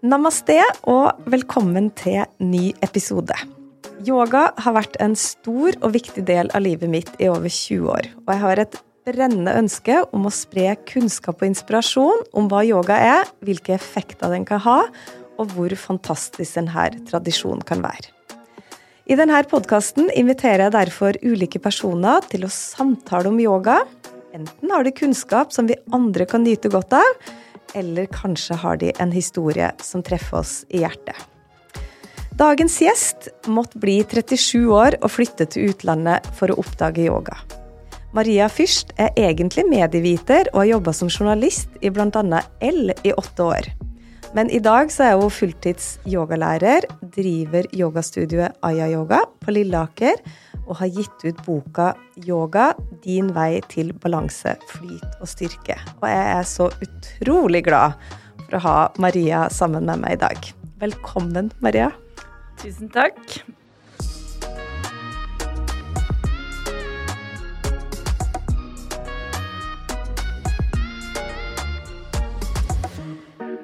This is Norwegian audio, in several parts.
Namaste og velkommen til ny episode. Yoga har vært en stor og viktig del av livet mitt i over 20 år. Og jeg har et brennende ønske om å spre kunnskap og inspirasjon om hva yoga er, hvilke effekter den kan ha, og hvor fantastisk denne tradisjonen kan være. I denne podkasten inviterer jeg derfor ulike personer til å samtale om yoga. Enten har de kunnskap som vi andre kan nyte godt av, eller kanskje har de en historie som treffer oss i hjertet. Dagens gjest måtte bli 37 år og flytte til utlandet for å oppdage yoga. Maria Fyrst er egentlig medieviter og har jobba som journalist i bl.a. L i åtte år. Men i dag så er hun fulltids yogalærer, driver yogastudioet Aya Yoga på Lilleaker og har gitt ut boka 'Yoga din vei til balanse, flyt og styrke'. Og jeg er så utrolig glad for å ha Maria sammen med meg i dag. Velkommen, Maria. Tusen takk.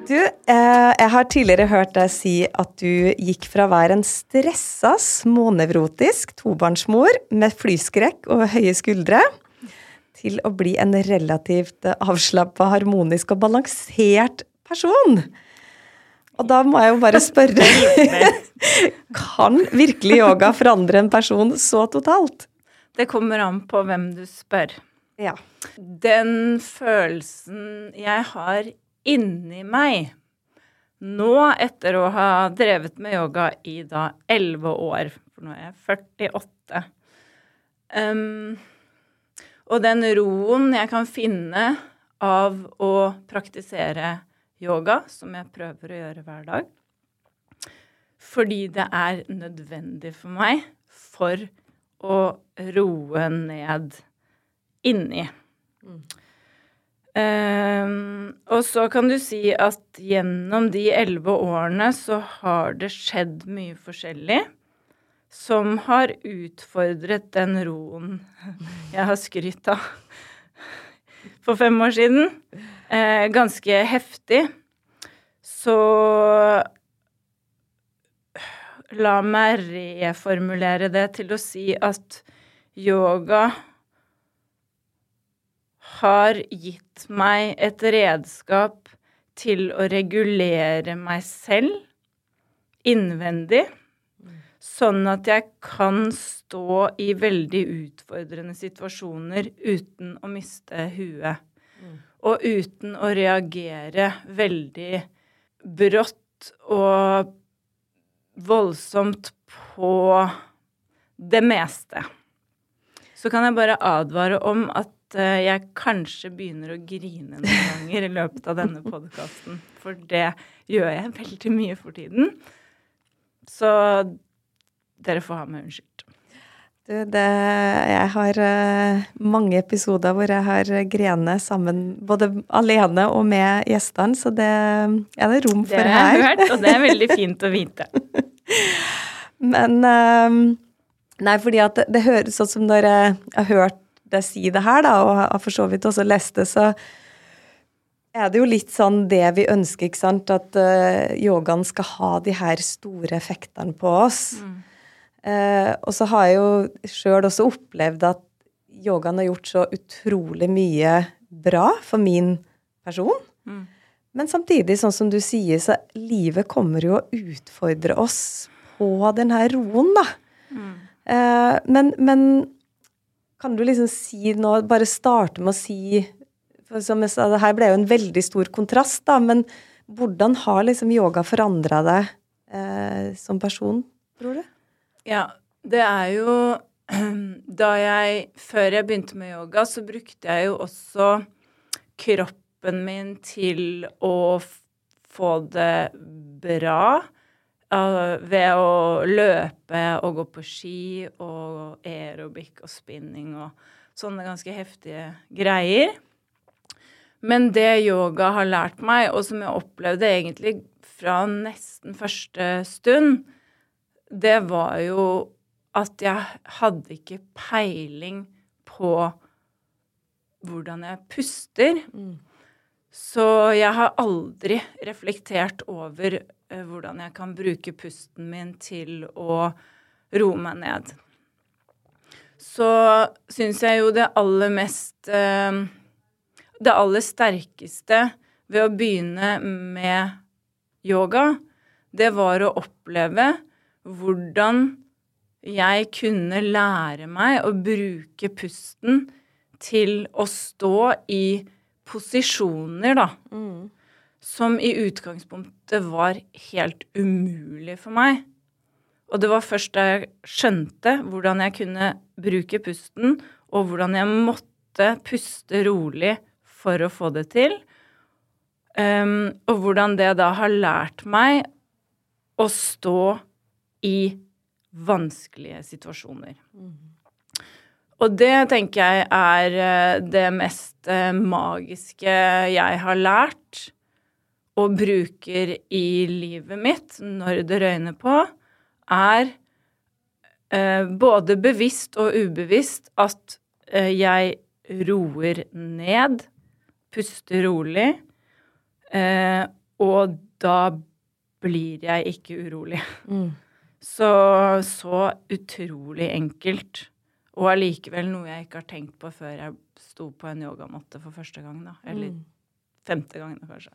Du, eh, jeg har tidligere hørt deg si at du gikk fra å være en stressa, smånevrotisk tobarnsmor med flyskrekk og høye skuldre, til å bli en relativt avslappa, harmonisk og balansert person. Og da må jeg jo bare spørre Kan virkelig yoga forandre en person så totalt? Det kommer an på hvem du spør. Ja. Den følelsen jeg har inni meg nå, etter å ha drevet med yoga i da elleve år, for nå er jeg 48 um, Og den roen jeg kan finne av å praktisere yoga, som jeg prøver å gjøre hver dag, fordi det er nødvendig for meg for å roe ned inni. Mm. Um, og så kan du si at gjennom de elleve årene så har det skjedd mye forskjellig som har utfordret den roen jeg har skrytt av for fem år siden. Eh, ganske heftig. Så la meg reformulere det til å si at yoga har gitt meg et redskap til å regulere meg selv innvendig, sånn at jeg kan stå i veldig utfordrende situasjoner uten å miste huet. Og uten å reagere veldig brått og voldsomt på det meste. Så kan jeg bare advare om at Eh, jeg kanskje begynner å grine noen ganger i løpet av denne podkasten. For det gjør jeg veldig mye for tiden. Så dere får ha meg unnskyldt. Du, det, jeg har uh, mange episoder hvor jeg har grenet sammen, både alene og med gjestene, så det er det rom for her. Det har jeg hørt, og det er veldig fint å vite. Men uh, Nei, fordi at det, det høres ut som når jeg har hørt deg si det her, da, og har for så vidt også lest det, så er det jo litt sånn det vi ønsker, ikke sant? At uh, yogaen skal ha de her store effektene på oss. Mm. Uh, og så har jeg jo sjøl også opplevd at yogaen har gjort så utrolig mye bra for min person. Mm. Men samtidig, sånn som du sier, så livet kommer jo å utfordre oss på den her roen, da. Mm. Uh, men, men kan du liksom si nå, bare starte med å si for som jeg sa, det Her ble jo en veldig stor kontrast, da, men hvordan har liksom yoga forandra deg eh, som person, tror du? Ja, det er jo Da jeg Før jeg begynte med yoga, så brukte jeg jo også kroppen min til å få det bra ved å løpe og gå på ski og aerobic og spinning og sånne ganske heftige greier. Men det yoga har lært meg, og som jeg opplevde egentlig fra nesten første stund, det var jo at jeg hadde ikke peiling på hvordan jeg puster. Mm. Så jeg har aldri reflektert over uh, hvordan jeg kan bruke pusten min til å roe meg ned. Så syns jeg jo det aller mest uh, Det aller sterkeste ved å begynne med yoga, det var å oppleve hvordan jeg kunne lære meg å bruke pusten til å stå i posisjoner, da, mm. Som i utgangspunktet var helt umulig for meg. Og det var først da jeg skjønte hvordan jeg kunne bruke pusten, og hvordan jeg måtte puste rolig for å få det til, um, og hvordan det da har lært meg å stå i vanskelige situasjoner. Mm. Og det tenker jeg er eh, det mest eh, magiske jeg har lært og bruker i livet mitt når det røyner på, er eh, både bevisst og ubevisst at jeg roer ned, puster rolig, og da blir jeg ikke urolig. Mm. Så så utrolig enkelt. Og allikevel noe jeg ikke har tenkt på før jeg sto på en yogamatte for første gang, da. Eller mm. femte gangen, kanskje.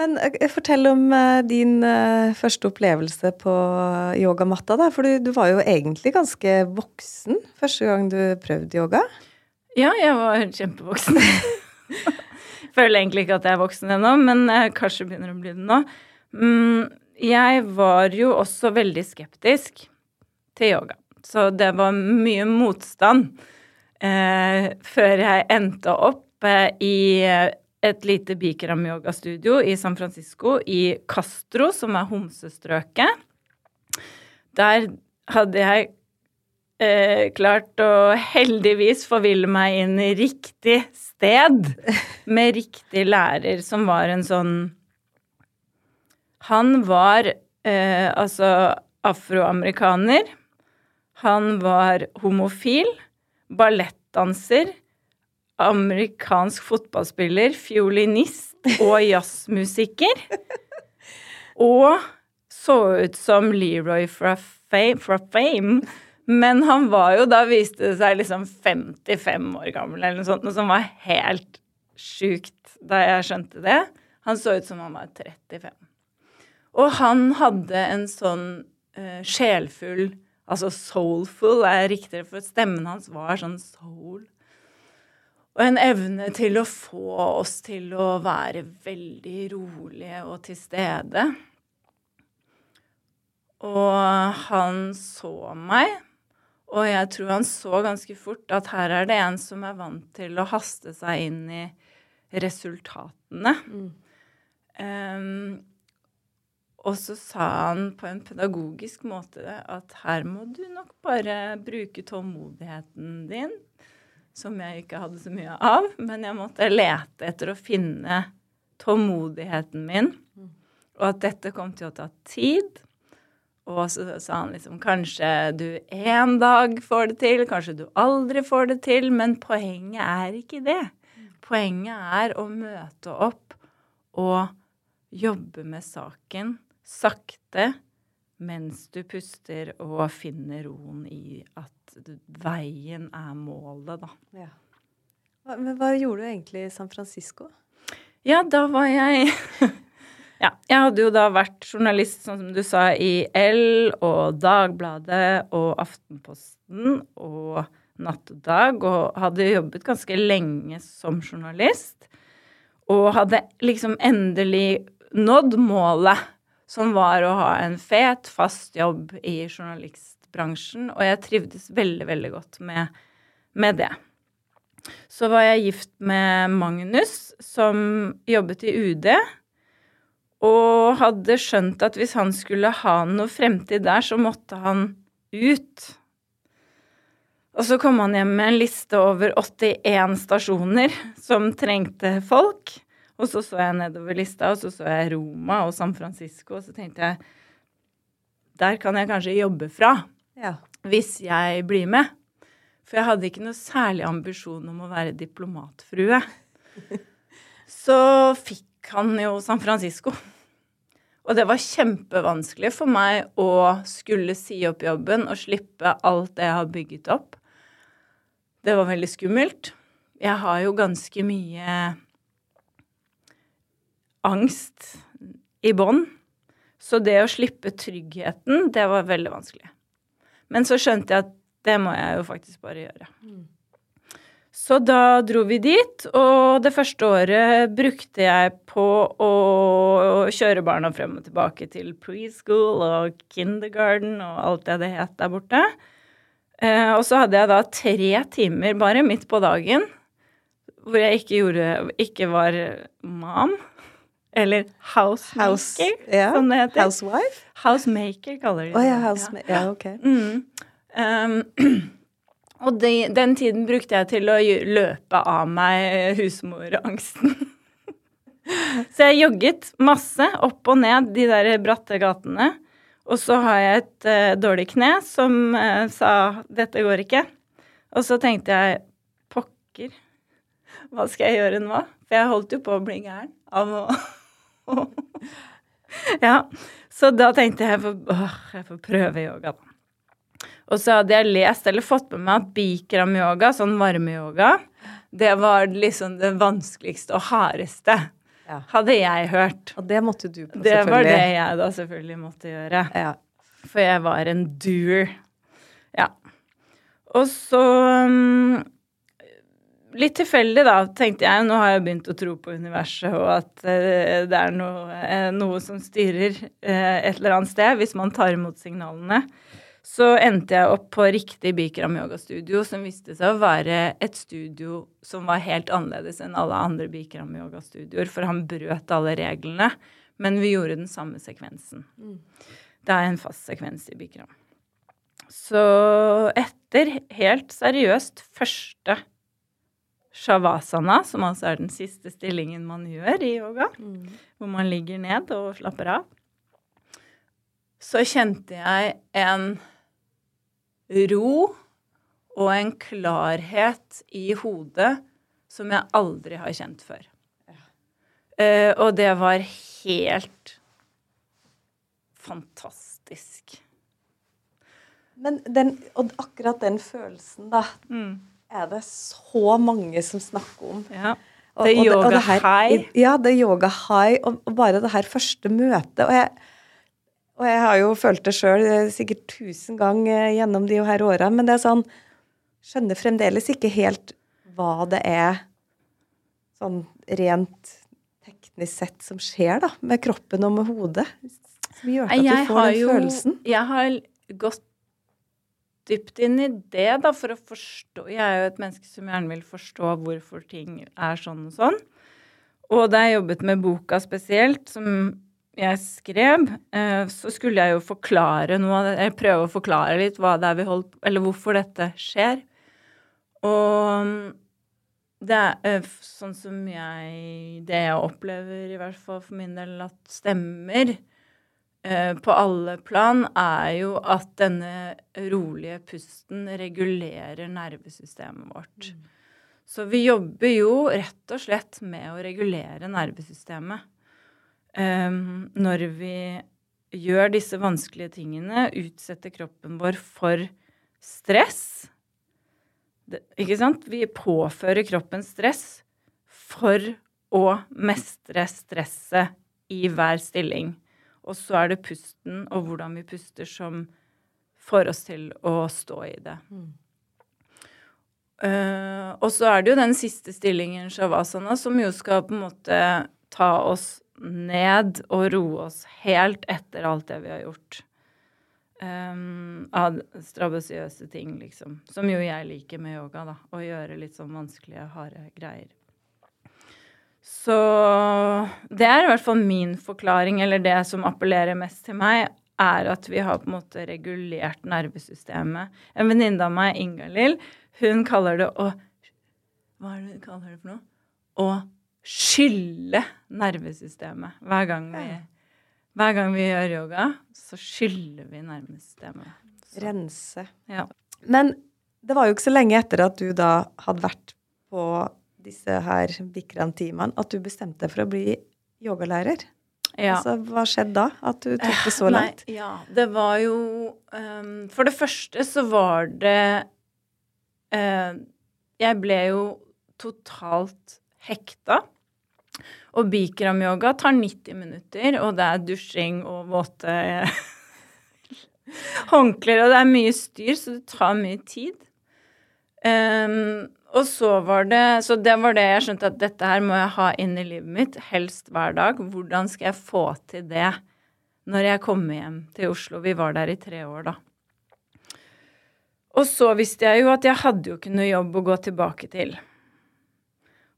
Men eh, fortell om uh, din uh, første opplevelse på yogamatta. Da. For du, du, var jo egentlig ganske voksen første gang du prøvde yoga. Ja, jeg var kjempevoksen. Føler egentlig ikke at jeg er voksen ennå, men kanskje begynner å bli det nå. Mm, jeg var jo også veldig skeptisk til yoga. Så det var mye motstand eh, før jeg endte opp eh, i et lite Bikram-yogastudio i San Francisco, i Castro, som er homsestrøket. Der hadde jeg eh, klart å heldigvis forville meg inn i riktig sted, med riktig lærer, som var en sånn Han var eh, altså afroamerikaner. Han var homofil, ballettdanser amerikansk fotballspiller, fiolinist og jazzmusiker. Og så ut som Leroy fra Fame, fra Fame. Men han var jo da, viste det seg, liksom 55 år gammel eller noe sånt, noe som var helt sjukt da jeg skjønte det. Han så ut som han var 35. Og han hadde en sånn uh, sjelfull Altså soulful er riktigere, for stemmen hans var sånn soul og en evne til å få oss til å være veldig rolige og til stede. Og han så meg, og jeg tror han så ganske fort at her er det en som er vant til å haste seg inn i resultatene. Mm. Um, og så sa han på en pedagogisk måte at her må du nok bare bruke tålmodigheten din som jeg ikke hadde så mye av. Men jeg måtte lete etter å finne tålmodigheten min, og at dette kom til å ta tid. Og så sa han liksom kanskje du en dag får det til, kanskje du aldri får det til, men poenget er ikke det. Poenget er å møte opp og jobbe med saken sakte mens du puster og finner roen i at veien er målet, da. Ja. Men hva gjorde du egentlig i San Francisco? Ja, da var jeg Ja, jeg hadde jo da vært journalist, sånn som du sa, i L og Dagbladet og Aftenposten og Natt og Dag, og hadde jobbet ganske lenge som journalist. Og hadde liksom endelig nådd målet, som var å ha en fet, fast jobb i journalist bransjen, og jeg trivdes veldig, veldig godt med med det. Så var jeg gift med Magnus, som jobbet i UD, og hadde skjønt at hvis han skulle ha noe fremtid der, så måtte han ut. Og så kom han hjem med en liste over 81 stasjoner som trengte folk. Og så så jeg nedover lista, og så så jeg Roma og San Francisco, og så tenkte jeg der kan jeg kanskje jobbe fra Ja. hvis jeg blir med. For jeg hadde ikke noe særlig ambisjon om å være diplomatfrue. Så fikk han jo San Francisco. Og det var kjempevanskelig for meg å skulle si opp jobben og slippe alt det jeg har bygget opp. Det var veldig skummelt. Jeg har jo ganske mye angst i bånn. Så det å slippe tryggheten, det var veldig vanskelig. Men så skjønte jeg at det må jeg jo faktisk bare gjøre. Så da dro vi dit, og det første året brukte jeg på å kjøre barna frem og tilbake til preschool og kindergarten og alt det det het der borte. Eh, og så hadde jeg da tre timer bare midt på dagen hvor jeg ikke gjorde Ikke var mom. Eller housemaker, House, ja. som det heter. Housewife? Housemaker kaller de det. Å ja, house, ja, ok. Mm. Um, og de, den tiden brukte jeg til å løpe av meg husmorangsten. Så jeg jogget masse opp og ned de der bratte gatene. Og så har jeg et uh, dårlig kne som uh, sa 'dette går ikke'. Og så tenkte jeg 'pokker, hva skal jeg gjøre nå?' For jeg holdt jo på å bli gæren av å Ja. Så da tenkte jeg åh, jeg får prøve yoga, da. Og så hadde jeg lest eller fått med meg at bikram-yoga, sånn varmeyoga, det var liksom det vanskeligste og hardeste, Ja. hadde jeg hørt. Og det måtte du på, Det var det jeg da selvfølgelig måtte gjøre. Ja. For jeg var en doer. Ja. Og så um, Litt tilfeldig, da, tenkte jeg. Nå har jeg begynt å tro på universet, og at eh, det er noe, eh, noe som styrer eh, et eller annet sted, hvis man tar imot signalene. Så endte jeg opp på riktig Bikram yogastudio, som viste seg å være et studio som var helt annerledes enn alle andre Bikram yogastudioer, for han brøt alle reglene, men vi gjorde den samme sekvensen. Det er en fast sekvens i Bikram. Så etter helt seriøst første shavasana, som altså er den siste stillingen man gjør i yoga, hvor man ligger ned og slapper av, så kjente jeg en ro og en klarhet i hodet som jeg aldri har kjent før. Eh, og det var helt fantastisk. Men den, og akkurat den følelsen, da, Mm. Er det så mange som snakker om. Ja. Det er og og yoga her- high. Ja, det er yoga high, og, og bare det her første møtet. Og jeg, og jeg har jo følt det sjøl sikkert tusen ganger gjennom de her åra, men det er sånn Skjønner fremdeles ikke helt hva det er sånn rent teknisk sett som skjer, da, med kroppen og med hodet. Som gjør at Jeg du får den jo følelsen. Jeg har gått dypt inn i det, da, for å forstå Jeg er jo et menneske som gjerne vil forstå hvorfor ting er sånn og sånn. Og da jeg jobbet med boka spesielt, som jeg skrev, eh, så skulle jeg jo forklare noe av det jeg prøve å forklare litt hva det er vi holdt Eller hvorfor dette skjer. Og det er eh, sånn som jeg Det jeg opplever, i hvert fall for min del, at stemmer på alle plan, er jo at denne rolige pusten regulerer nervesystemet vårt. Så vi jobber jo rett og slett med å regulere nervesystemet. um, når vi gjør disse vanskelige tingene, utsetter kroppen vår for stress det, Ikke sant? Vi påfører kroppen stress for å mestre stresset i hver stilling. Og så er det pusten og hvordan vi puster som får oss til å stå i det. Eh, og så er det jo den siste stillingen, shavasana, som jo skal på en måte ta oss ned og roe oss helt etter alt det vi har gjort. um, av strabasiøse ting, liksom. Som jo jeg liker med yoga, da. Å gjøre litt sånn vanskelige, harde greier. Så det er i hvert fall min forklaring, eller det som appellerer mest til meg, er at vi har på en måte regulert nervesystemet. En venninne av meg, Ingalill, hun kaller det å Hva er det hun kaller det for noe? Å skylle nervesystemet. Hver gang vi, hver gang vi gjør yoga, så skyller vi nervesystemet. Rense. ja. Men det var jo ikke så lenge etter at du da hadde vært på disse her Bikram-timene, at du bestemte deg for å bli yogalærer. ja. Altså, hva skjedde da? At du tok det så langt? Nei, ja, det var jo um, For det første så var det uh, Jeg ble jo totalt hekta. Og Bikram-yoga tar 90 minutter, og det er dusjing og våte håndklær, og det er mye styr, så det tar mye tid. Ehm, og så var det Så det var det jeg skjønte at dette her må jeg ha inn i livet mitt, helst hver dag. Hvordan skal jeg få til det når jeg kommer hjem til Oslo? Vi var der i tre år, da. Og så visste jeg jo at jeg hadde jo ikke noe jobb å gå tilbake til.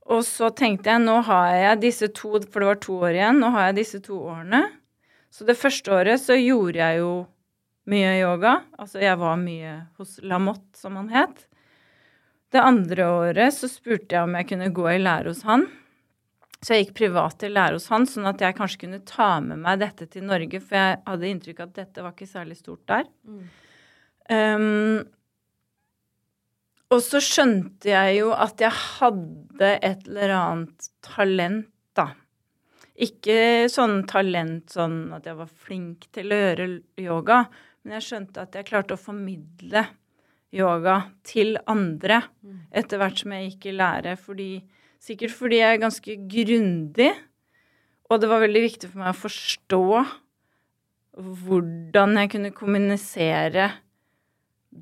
Og så tenkte jeg nå har jeg disse to, for det var to år igjen, nå har jeg disse to årene. Så det første året så gjorde jeg jo mye yoga. Altså jeg var mye hos Lamotte, som han het. Det andre året så spurte jeg om jeg kunne gå i lære hos han. Så jeg gikk privat til lære hos han, sånn at jeg kanskje kunne ta med meg dette til Norge, for jeg hadde inntrykk av at dette var ikke særlig stort der. Um, og så skjønte jeg jo at jeg hadde et eller annet talent, da. Ikke sånn talent sånn at jeg var flink til å gjøre yoga, men jeg skjønte at jeg klarte å formidle yoga til andre etter hvert som jeg gikk i lære. Fordi, sikkert fordi jeg er ganske grundig, og det var veldig viktig for meg å forstå hvordan jeg kunne kommunisere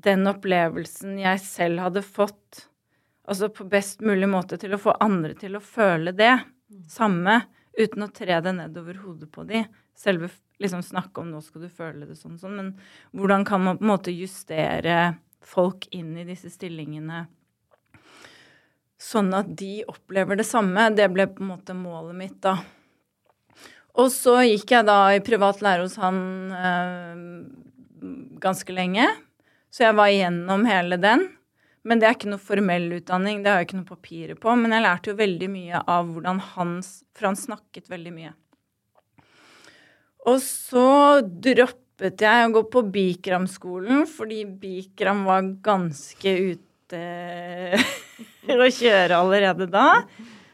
den opplevelsen jeg selv hadde fått, altså på best mulig måte til å få andre til å føle det samme, uten å tre det nedover hodet på de. Selve liksom snakke om 'nå skal du føle det sånn', sånn, men hvordan kan man på en måte justere folk inn i disse stillingene sånn at de opplever det samme? Det ble på en måte målet mitt, da. Og så gikk jeg da i privat lære hos han øh, ganske lenge. Så jeg var igjennom hele den. Men det er ikke noe formell utdanning, det har jeg ikke noe papirer på. Men jeg lærte jo veldig mye av hvordan han For han snakket veldig mye. Og så droppet jeg å gå på Bikram-skolen, fordi Bikram var ganske ute å kjøre allerede da.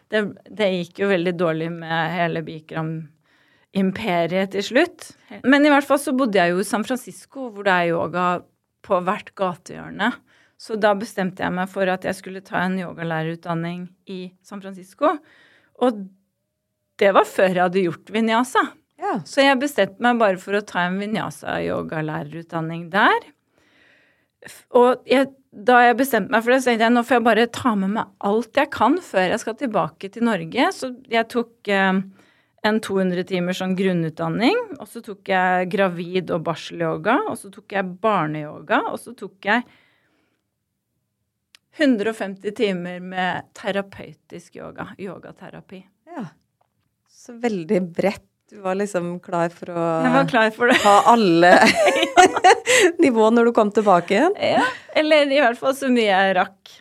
Det, det gikk jo veldig dårlig med hele Bikram-imperiet til slutt. Men i hvert fall så bodde jeg jo i San Francisco, hvor det er yoga på hvert gatehjørne. Så da bestemte jeg meg for at jeg skulle ta en yogalærerutdanning i San Francisco. Og det var før jeg hadde gjort vinyasa. Ja. Så jeg bestemte meg bare for å ta en vinyasa-yogalærerutdanning der. Og jeg, da jeg bestemte meg for det, så tenkte jeg nå får jeg bare ta med meg alt jeg kan før jeg skal tilbake til Norge. Så jeg tok eh, en 200 timer sånn grunnutdanning, og så tok jeg gravid- og barselyoga, og så tok jeg barneyoga, og så tok jeg 150 timer med terapeutisk yoga, yogaterapi. ja. Så veldig bredt. Du var liksom klar for å klar for det. ha alle nivå når du kom tilbake igjen. Ja, eller i hvert fall så mye jeg rakk.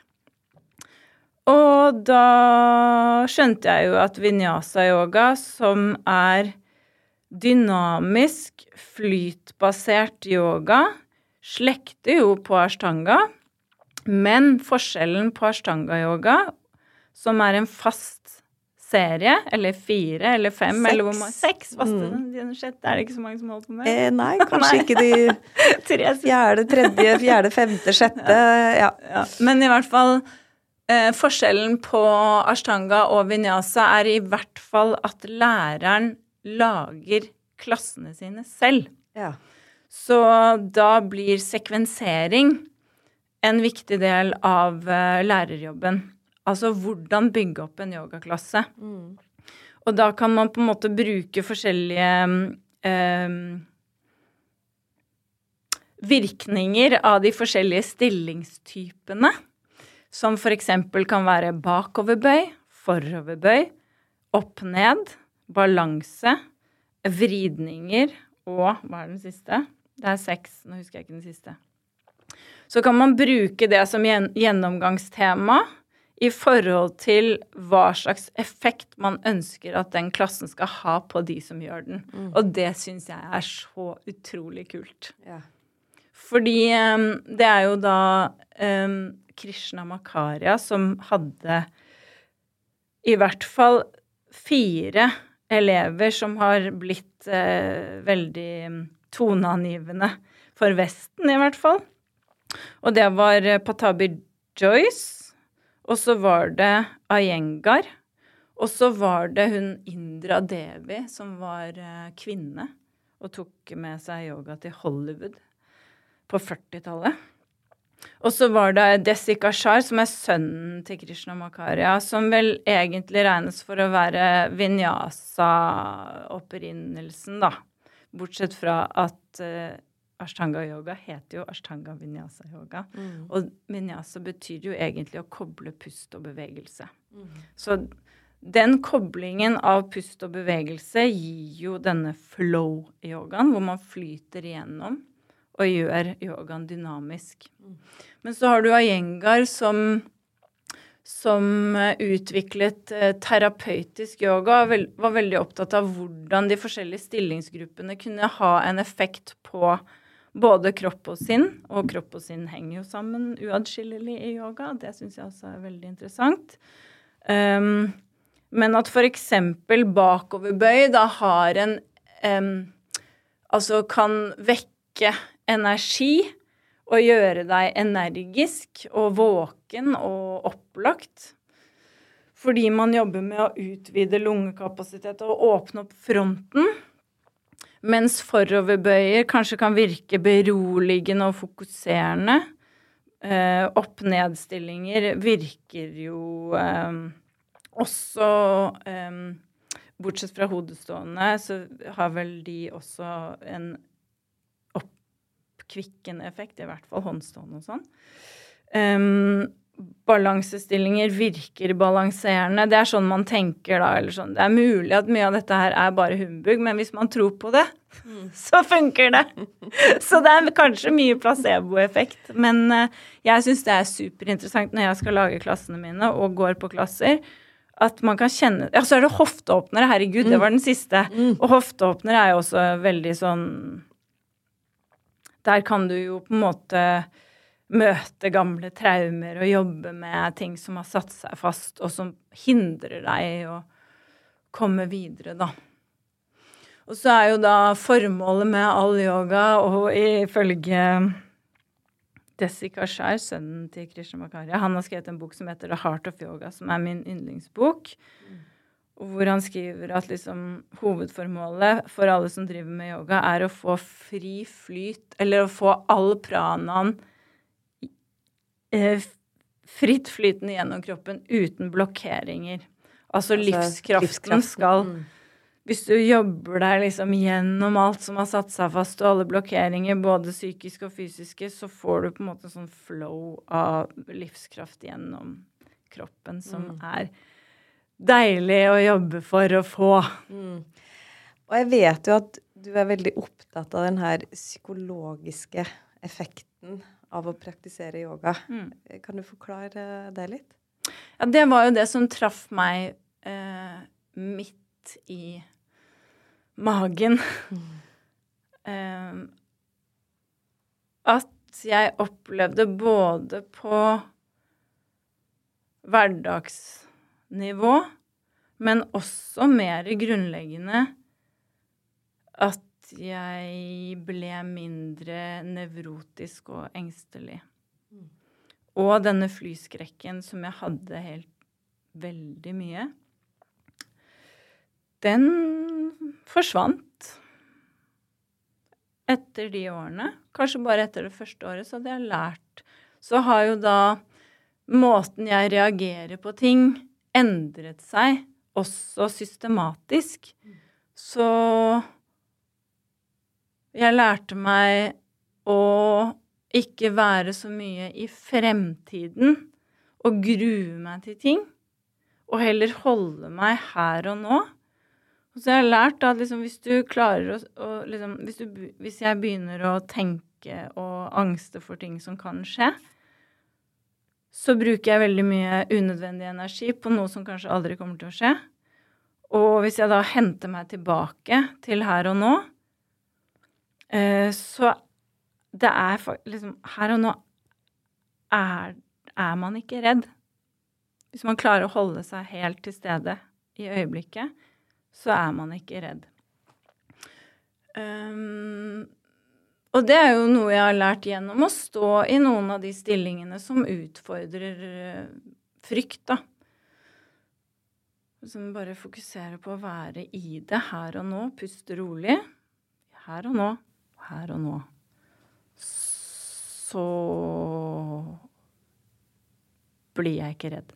Og da skjønte jeg jo at vinyasa-yoga, som er dynamisk, flytbasert yoga, slekter jo på ashtanga, men forskjellen på ashtanga-yoga, som er en fast serie, eller fire eller fem, eller hvor mange Seks mm. Den sjette er det ikke så mange som holder på med. Eh, nei, kanskje Nei. ikke de Tre fjerde, tredje, fjerde, femte, sjette. Ja. Ja, men i hvert fall eh, Forskjellen på ashtanga og vinyasa er i hvert fall at læreren lager klassene sine selv. ja. Så da blir sekvensering en viktig del av eh, lærerjobben. Altså hvordan bygge opp en yogaklasse. Mm. Og da kan man på en måte bruke forskjellige eh, virkninger av de forskjellige stillingstypene. Som f.eks. kan være bakoverbøy, foroverbøy, opp-ned, balanse, vridninger og Hva er den siste? Det er seks. Nå husker jeg ikke den siste. Så kan man bruke det som gjennomgangstema i forhold til hva slags effekt man ønsker at den klassen skal ha på de som gjør den. Mm. Og det syns jeg er så utrolig kult. Ja. Fordi um, det er jo da um, Krishna Makaria som hadde i hvert fall fire elever som har blitt uh, veldig toneangivende for Vesten, i hvert fall. Og det var Patabi Joyce og så var det Ayengar. Og så var det hun Indra Devi, som var eh, kvinne og tok med seg yoga til Hollywood på 40-tallet. Og så var det Desika Shar, som er sønnen til Krishna Makarya, som vel egentlig regnes for å være vinyasa-opprinnelsen, da. Bortsett fra at uh, Ashtanga yoga heter jo ashtanga vinyasa yoga. Mm. Og vinyasa betyr jo egentlig å koble pust og bevegelse. Mm. Så den koblingen av pust og bevegelse gir jo denne flow-yogaen, hvor man flyter igjennom og gjør yogaen dynamisk. Mm. Men så har du Ayengar som som utviklet eh, terapeutisk yoga, og var veldig opptatt av hvordan de forskjellige stillingsgruppene kunne ha en effekt på både kropp og sinn, og kropp og sinn henger jo sammen uatskillelig i yoga. Det syns jeg også er veldig interessant. Um, men at f.eks. bakoverbøy da har en um, Altså kan vekke energi og gjøre deg energisk og våken og opplagt. Fordi man jobber med å utvide lungekapasitet og åpne opp fronten. Mens foroverbøyer kanskje kan virke beroligende og fokuserende. Eh, Opp-ned-stillinger virker jo eh, også eh, Bortsett fra hodestående, så har vel de også en oppkvikkende effekt, i hvert fall håndstående og sånn. Um, balansestillinger virker balanserende. Det er sånn man tenker da. eller sånn. Det er mulig at mye av dette her er bare humbug, men hvis man tror på det, mm. så funker det. Så det er kanskje mye placeboeffekt. Men uh, jeg syns det er superinteressant når jeg skal lage klassene mine og går på klasser. At man kan kjenne Ja, så er det hofteåpnere. Herregud, mm. det var den siste. Mm. Og hofteåpnere er jo også veldig sånn Der kan du jo på en måte møte gamle traumer og jobbe med ting som har satt seg fast, og som hindrer deg å komme videre, da. Og så er jo da formålet med all yoga, og ifølge Desi Kashar, sønnen til Krishna Makarya, han har skrevet en bok som heter The Heart of Yoga, som er min yndlingsbok. Hvor han skriver at liksom, hovedformålet for alle som driver med yoga, er å få fri flyt, eller å få all pranaen fritt flytende gjennom kroppen uten blokkeringer. Altså, altså livskraften, livskraften, skal mm. Hvis du jobber deg liksom gjennom alt som har satt seg fast, og alle blokkeringer, både psykiske og fysiske, så får du på en måte sånn flow av livskraft gjennom kroppen som mm. er deilig å jobbe for å få. Mm. Og jeg vet jo at du er veldig opptatt av den her psykologiske effekten av å praktisere yoga. Mm. Kan du forklare det litt? Ja, det var jo det som traff meg eh, midt i magen. Mm. eh, at jeg opplevde både på hverdagsnivå, men også mer grunnleggende at jeg ble mindre nevrotisk og engstelig. Mm. Og denne flyskrekken som jeg hadde helt veldig mye, den forsvant etter de årene. Kanskje bare etter det første året, så hadde jeg lært. Så har jo da måten jeg reagerer på ting, endret seg, også systematisk. Mm. Så jeg lærte meg å ikke være så mye i fremtiden og grue meg til ting, og heller holde meg her og nå. Og så har jeg lært at liksom, hvis du klarer å, å liksom, hvis, du, hvis jeg begynner å tenke og angste for ting som kan skje, så bruker jeg veldig mye unødvendig energi på noe som kanskje aldri kommer til å skje. Og hvis jeg da henter meg tilbake til her og nå, så det er liksom Her og nå er, er, man ikke redd. Hvis man klarer å holde seg helt til stede i øyeblikket, så er man ikke redd. Um, og det er jo noe jeg har lært gjennom å stå i noen av de stillingene som utfordrer uh, frykt, da. Som bare fokuserer på å være i det her og nå, puste rolig. Her og nå, her og nå. Så blir jeg ikke redd.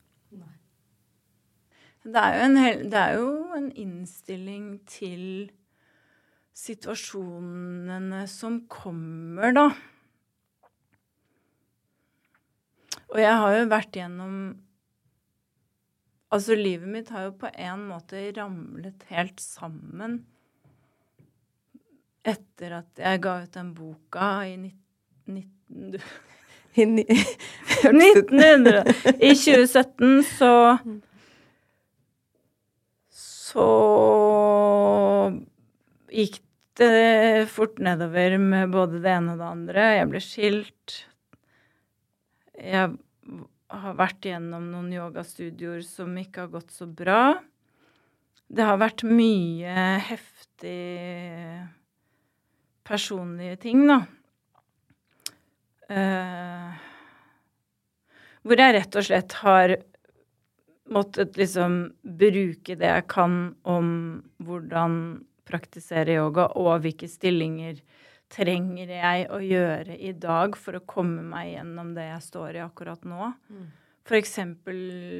Det er, en, det er jo en innstilling til situasjonene som kommer, da. Og jeg har jo vært gjennom Altså, livet mitt har jo på en måte ramlet helt sammen etter at jeg ga ut den boka i 19... I 1900 I 2017 så Så gikk det fort nedover med både det ene og det andre. Jeg ble skilt. Jeg har vært gjennom noen yogastudioer som ikke har gått så bra. Det har vært mye heftig personlige ting, da. Uh, hvor jeg rett og slett har måttet liksom bruke det jeg kan om hvordan praktisere yoga, og hvilke stillinger trenger jeg å gjøre i dag for å komme meg gjennom det jeg står i akkurat nå? Mm. F.eks.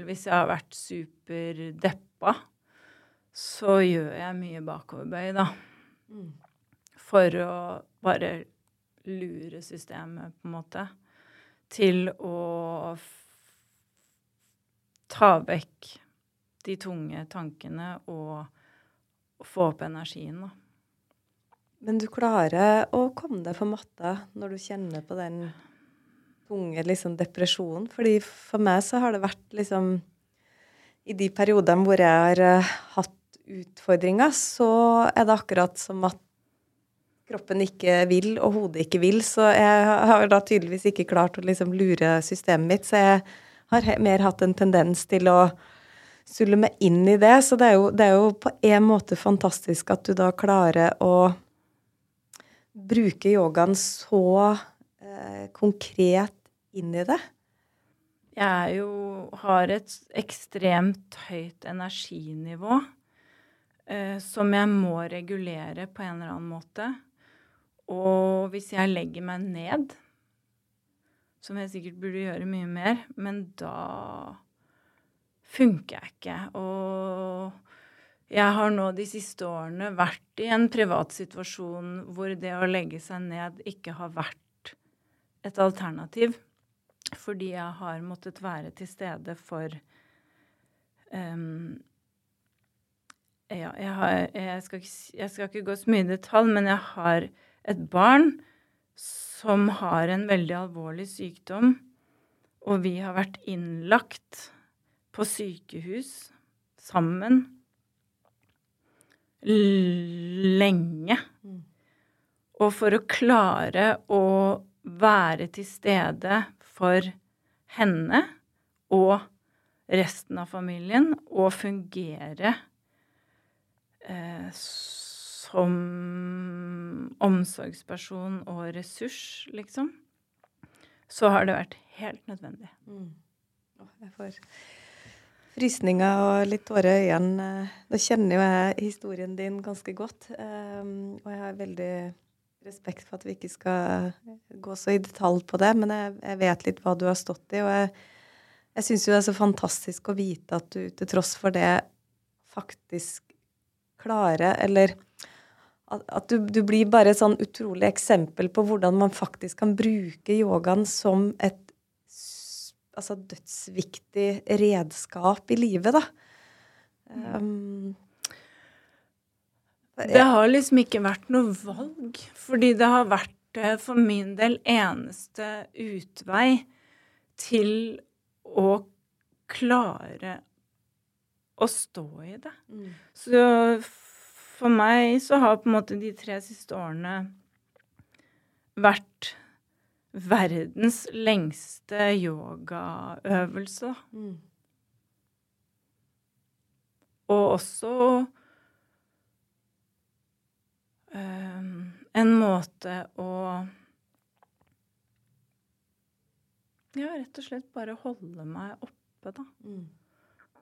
hvis jeg har vært superdeppa, så gjør jeg mye bakoverbøy, da. Mm. For å bare lure systemet, på en måte, til å ta vekk de tunge tankene og få opp energien, da. Men du klarer å komme deg på matta når du kjenner på den tunge liksom, depresjonen? Fordi for meg så har det vært liksom I de periodene hvor jeg har uh, hatt utfordringer, så er det akkurat som at kroppen ikke vil, og hodet ikke vil. Så jeg har da tydeligvis ikke klart å liksom lure systemet mitt. Så jeg har mer hatt en tendens til å sulle meg inn i det. Så det er jo, det er jo på en måte fantastisk at du da klarer å bruke yogaen så eh, konkret inn i det? Jeg jo, har et ekstremt høyt energinivå eh, som jeg må regulere på en eller annen måte. Og hvis jeg legger meg ned, som jeg sikkert burde gjøre mye mer, men da funker jeg ikke. Og jeg har nå de siste årene vært i en privat situasjon hvor det å legge seg ned ikke har vært et alternativ. Fordi jeg har måttet være til stede for um, Ja, jeg, har, jeg, skal jeg skal ikke gå så mye i detalj, men jeg har et barn som har en veldig alvorlig sykdom, og vi har vært innlagt på sykehus sammen lenge. Mm. Og for å klare å være til stede for henne og resten av familien og fungere eh, som omsorgsperson og ressurs, liksom, så har det vært helt nødvendig. Mm. Jeg får frysninger og litt tårer i øynene. Nå kjenner jo jeg historien din ganske godt, um, og jeg har veldig respekt for at vi ikke skal gå så i detalj på det, men jeg, vet litt hva du har stått i. Og jeg, jeg syns det er så fantastisk å vite at du til tross for det faktisk klarer, eller at, du, du, blir bare et sånn utrolig eksempel på hvordan man faktisk kan bruke yogaen som et altså, dødsviktig redskap i livet, da. Um, det har liksom ikke vært noe valg, fordi det har vært eh, for min del eneste utvei til å klare å stå i det. Mm. Så for meg så har på en måte de tre siste årene vært verdens lengste yogaøvelse. Mm. Og også um, en måte å Ja, rett og slett bare holde meg oppe, da. Mm.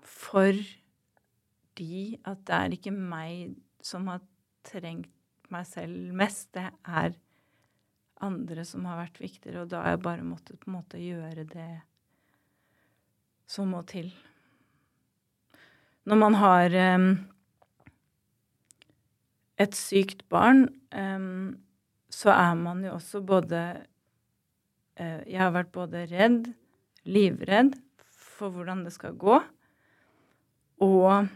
Fordi at det er ikke meg som har trengt meg selv mest. Det er andre som har vært viktigere, og da har jeg bare måttet på en måte gjøre det som må til. Når man har um, et sykt barn, um, så er man jo også både uh, Jeg har vært både redd, livredd for hvordan det skal gå, og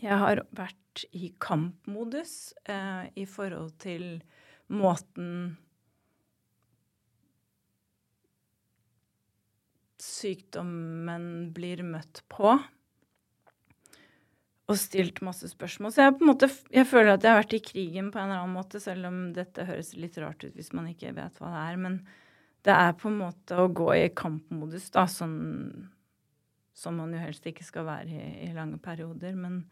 jeg har vært i kampmodus eh, i forhold til måten sykdommen blir møtt på. Og stilt masse spørsmål. Så jeg, på en måte, jeg føler at jeg har vært i krigen på en eller annen måte, selv om dette høres litt rart ut hvis man ikke vet hva det er. Men det er på en måte å gå i kampmodus, da, sånn som man jo helst ikke skal være i, i lange perioder. Men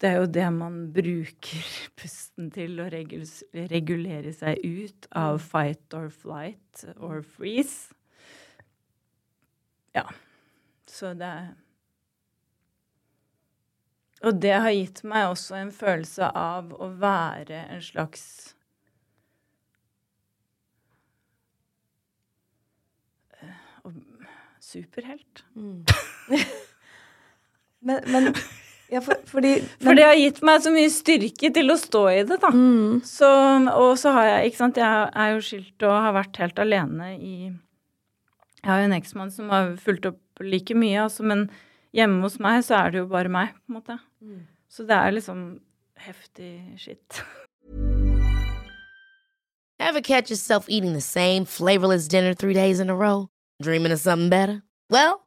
det er jo det man bruker pusten til å regulere seg ut av mm. fight or flight or freeze. Ja. Så det er Og det har gitt meg også en følelse av å være en slags uh, superhelt. Mm. men, men ja, for, fordi, men... for, det har gitt meg så mye styrke til å stå i det, da. Mm. Så, og så har jeg, ikke sant, jeg er jo skilt og har vært helt alene i Jeg har jo en eksmann som har fulgt opp like mye, altså, men hjemme hos meg så er det jo bare meg, på en måte. Mm. Så det er liksom heftig skitt. Ever catch yourself eating the same flavorless dinner three days in a row? Dreaming of something better? Well,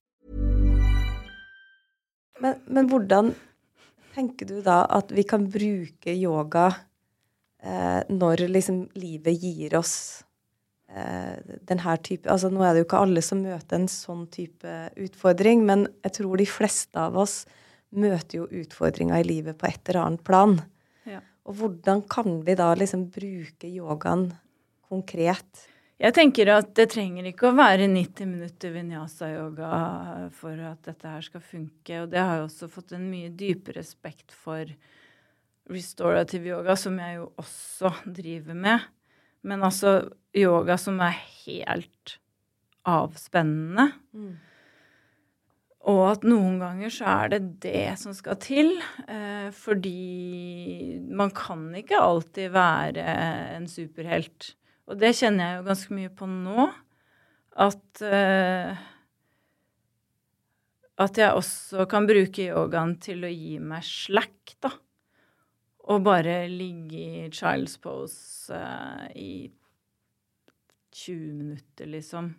Men, men, hvordan tenker du da at vi kan bruke yoga eh, når liksom livet gir oss eh, den her type Altså nå er det jo ikke alle som møter en sånn type utfordring, men jeg tror de fleste av oss møter jo utfordringer i livet på et eller annet plan. Ja. Og hvordan kan vi da liksom bruke yogaen konkret jeg tenker at det trenger ikke å være 90 minutter vinyasa-yoga for at dette her skal funke. Og det har jeg også fått en mye dypere respekt for restorative yoga, som jeg jo også driver med. Men altså yoga som er helt avspennende. Mm. Og at noen ganger så er det det som skal til. Eh, fordi man kan ikke alltid være en superhelt. Og det kjenner jeg jo ganske mye på nå. At uh, At jeg også kan bruke yogaen til å gi meg slack, da. Og bare ligge i child's pose uh, i 20 minutter, liksom.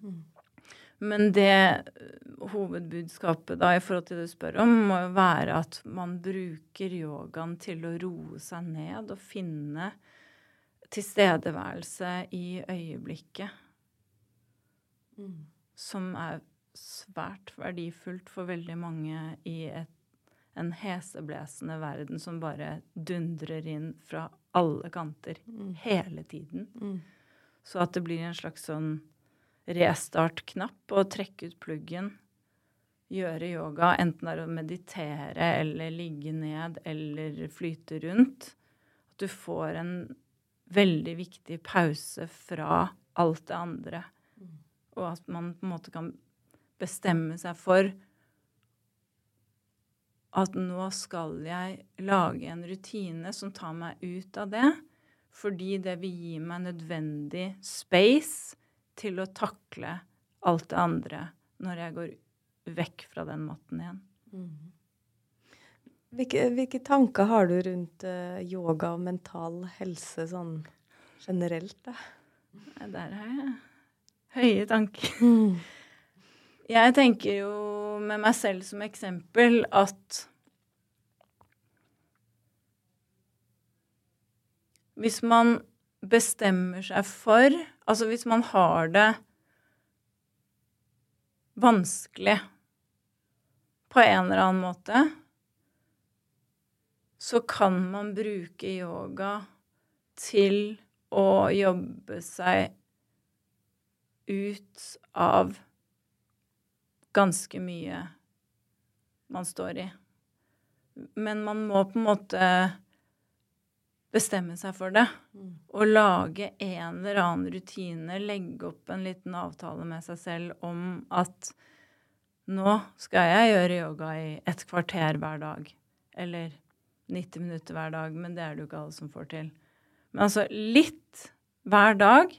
Men det hovedbudskapet da i forhold til det du spør om, må jo være at man bruker yogaen til å roe seg ned og finne tilstedeværelse i øyeblikket. Som er svært verdifullt for veldig mange i et, en heseblesende verden som bare dundrer inn fra alle kanter hele tiden. Så at det blir en slags sånn restart-knapp og trekke ut pluggen. Gjøre yoga, enten det er å meditere eller ligge ned eller flyte rundt. At du får en veldig viktig pause fra alt det andre. Og at man på en måte kan bestemme seg for at nå skal jeg lage en rutine som tar meg ut av det, fordi det vil gi meg nødvendig space til å takle alt det andre når jeg går vekk fra den matten igjen. Hvilke, hvilke tanker har du rundt eh, yoga og mental helse sånn generelt, da? Ja, Der har jeg høye tanker. Jeg tenker jo med meg selv som eksempel at hvis man bestemmer seg for Altså hvis man har det vanskelig på en eller annen måte, så kan man bruke yoga til å jobbe seg ut av ganske mye man står i. Men man må på en måte bestemme seg for det. Og lage en eller annen rutine, legge opp en liten avtale med seg selv om at nå skal jeg gjøre yoga i et kvarter hver dag. Eller 90 minutter hver dag, men det er det jo ikke alle som får til. Men altså litt hver dag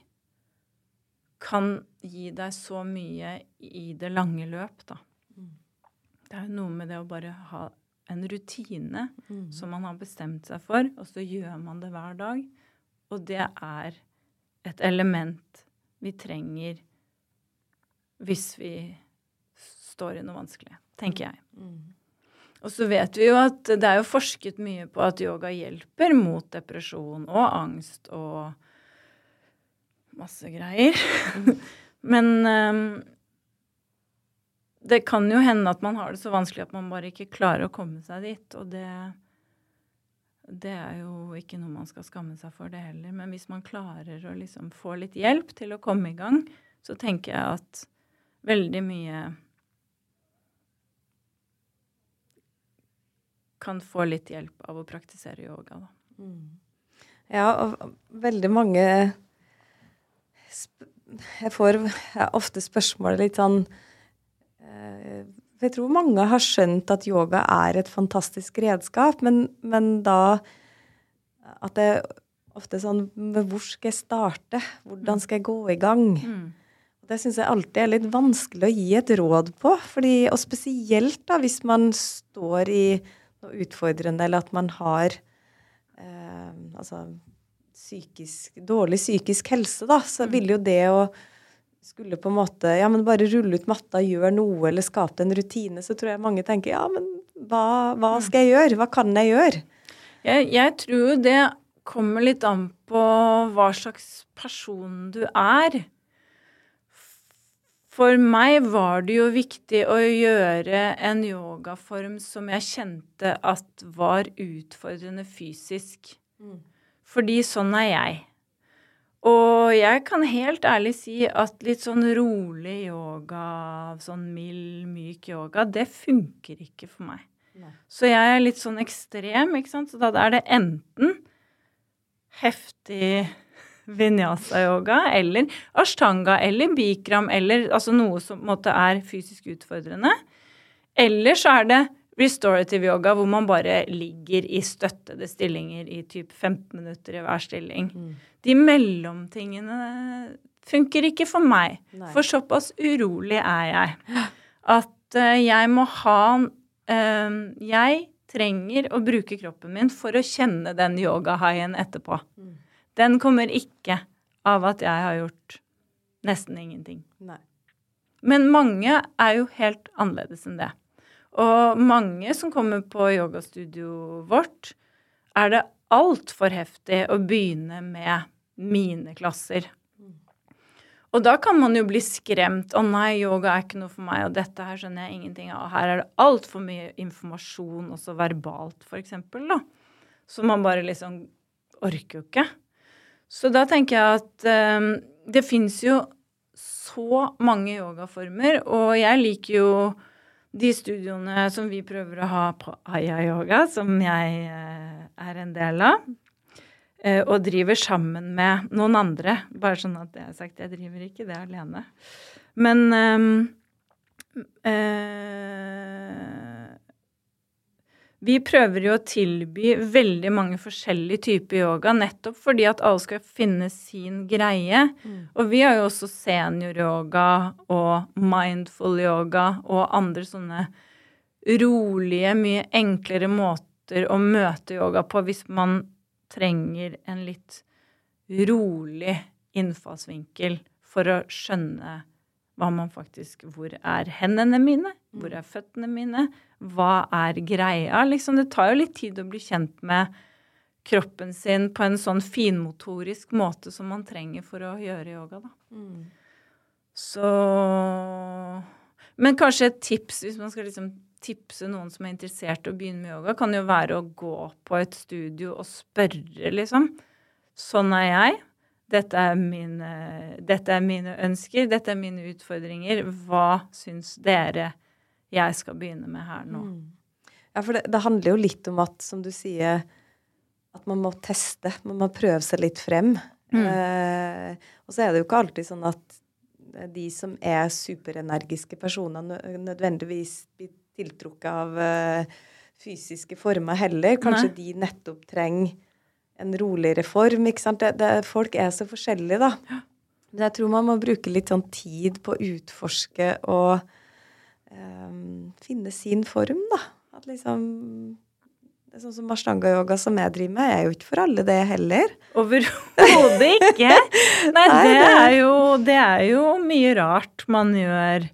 kan gi deg så mye i det lange løp, da. Det er jo noe med det å bare ha en rutine som man har bestemt seg for, og så gjør man det hver dag. Og det er et element vi trenger hvis vi står i noe vanskelig, tenker jeg. Og så vet vi jo at det er jo forsket mye på at yoga hjelper mot depresjon og angst og masse greier. Men um, det kan jo hende at man har det så vanskelig at man bare ikke klarer å komme seg dit. Og det, det er jo ikke noe man skal skamme seg for, det heller. Men hvis man klarer å liksom få litt hjelp til å komme i gang, så tenker jeg at veldig mye kan få litt hjelp av å praktisere yoga, da. Ja, og veldig mange Jeg får jeg ofte spørsmål litt sånn eh, Jeg tror mange har skjønt at yoga er et fantastisk redskap, men, men da at det ofte sånn Hvor skal jeg starte? Hvordan skal jeg gå i gang? Det syns jeg alltid er litt vanskelig å gi et råd på. Fordi, og spesielt da hvis man står i noe utfordrende, eller at man har eh, altså, psykisk, dårlig psykisk helse, da, så vil jo det å skulle på en måte ja, men bare rulle ut matta, gjøre noe eller skape en rutine, så tror jeg mange tenker ja, men hva, hva skal jeg gjøre? Hva kan jeg gjøre? Jeg, jeg tror det kommer litt an på hva slags person du er. For meg var det jo viktig å gjøre en yogaform som jeg kjente at var utfordrende fysisk. Fordi sånn er jeg. Og jeg kan helt ærlig si at litt sånn rolig yoga, sånn mild, myk yoga, det funker ikke for meg. Så jeg er litt sånn ekstrem, ikke sant. Så da er det enten heftig vinyasa-yoga eller ashtanga eller bikram eller altså noe som måte er fysisk utfordrende. Eller så er det restorative yoga hvor man bare ligger i støttede stillinger i typ 15 minutter i hver stilling. De mellomtingene funker ikke for meg. Nei. For såpass urolig er jeg at eh, jeg må ha eh, Jeg trenger å bruke kroppen min for å kjenne den yogahaien etterpå. Den kommer ikke av at jeg har gjort nesten ingenting. Nei. Men mange er jo helt annerledes enn det. Og mange som kommer på yogastudioet vårt, er det altfor heftig å begynne med mine klasser. Og da kan man jo bli skremt. 'Å nei, yoga er ikke noe for meg', og 'dette her skjønner jeg ingenting av'. Her er det altfor mye informasjon, også verbalt, eksempel, da. Så man bare liksom orker jo ikke. Så da tenker jeg at eh, det fins jo så mange yogaformer, og jeg liker jo de studioene som vi prøver å ha på Aya Yoga, som jeg eh, er en del av. Eh, og driver sammen med noen andre. Bare sånn at det er sagt, jeg driver ikke det alene. Men um, uh, Vi prøver jo å tilby veldig mange forskjellige typer yoga, nettopp fordi at alle skal finne sin greie. Mm. Og vi har jo også senioryoga og mindful yoga og andre sånne rolige, mye enklere måter å møte yoga på hvis man trenger en litt rolig innfallsvinkel for å skjønne hva man faktisk Hvor er hendene mine? Hvor er føttene mine? Hva er greia? Liksom, det tar jo litt tid å bli kjent med kroppen sin på en sånn finmotorisk måte som man trenger for å gjøre yoga, da. Mm. Så Men kanskje et tips, hvis man skal liksom tipse noen som er interessert i å begynne med yoga, kan jo være å gå på et studio og spørre, liksom. Sånn er jeg. Dette er, mine, dette er mine ønsker. Dette er mine utfordringer. Hva syns dere jeg skal begynne med her nå? Mm. Ja, for det, det, handler jo litt om at, som du sier, at man må teste. Man må prøve seg litt frem. Mm. Eh, og så er det jo ikke alltid sånn at de som er superenergiske personer, nødvendigvis blir tiltrukket av eh, fysiske former heller. Kanskje Nei. de nettopp trenger en roligere form. ikke sant? Det, det, folk er så forskjellige, da. Ja. Men jeg tror man må bruke litt sånn tid på å utforske og finne sin form, da. At liksom det er sånn som Ashtanga-yoga som jeg driver med, jeg er jo ikke for alle, det heller. Overhodet ikke. Nei, Nei det, er jo, det er jo mye rart man gjør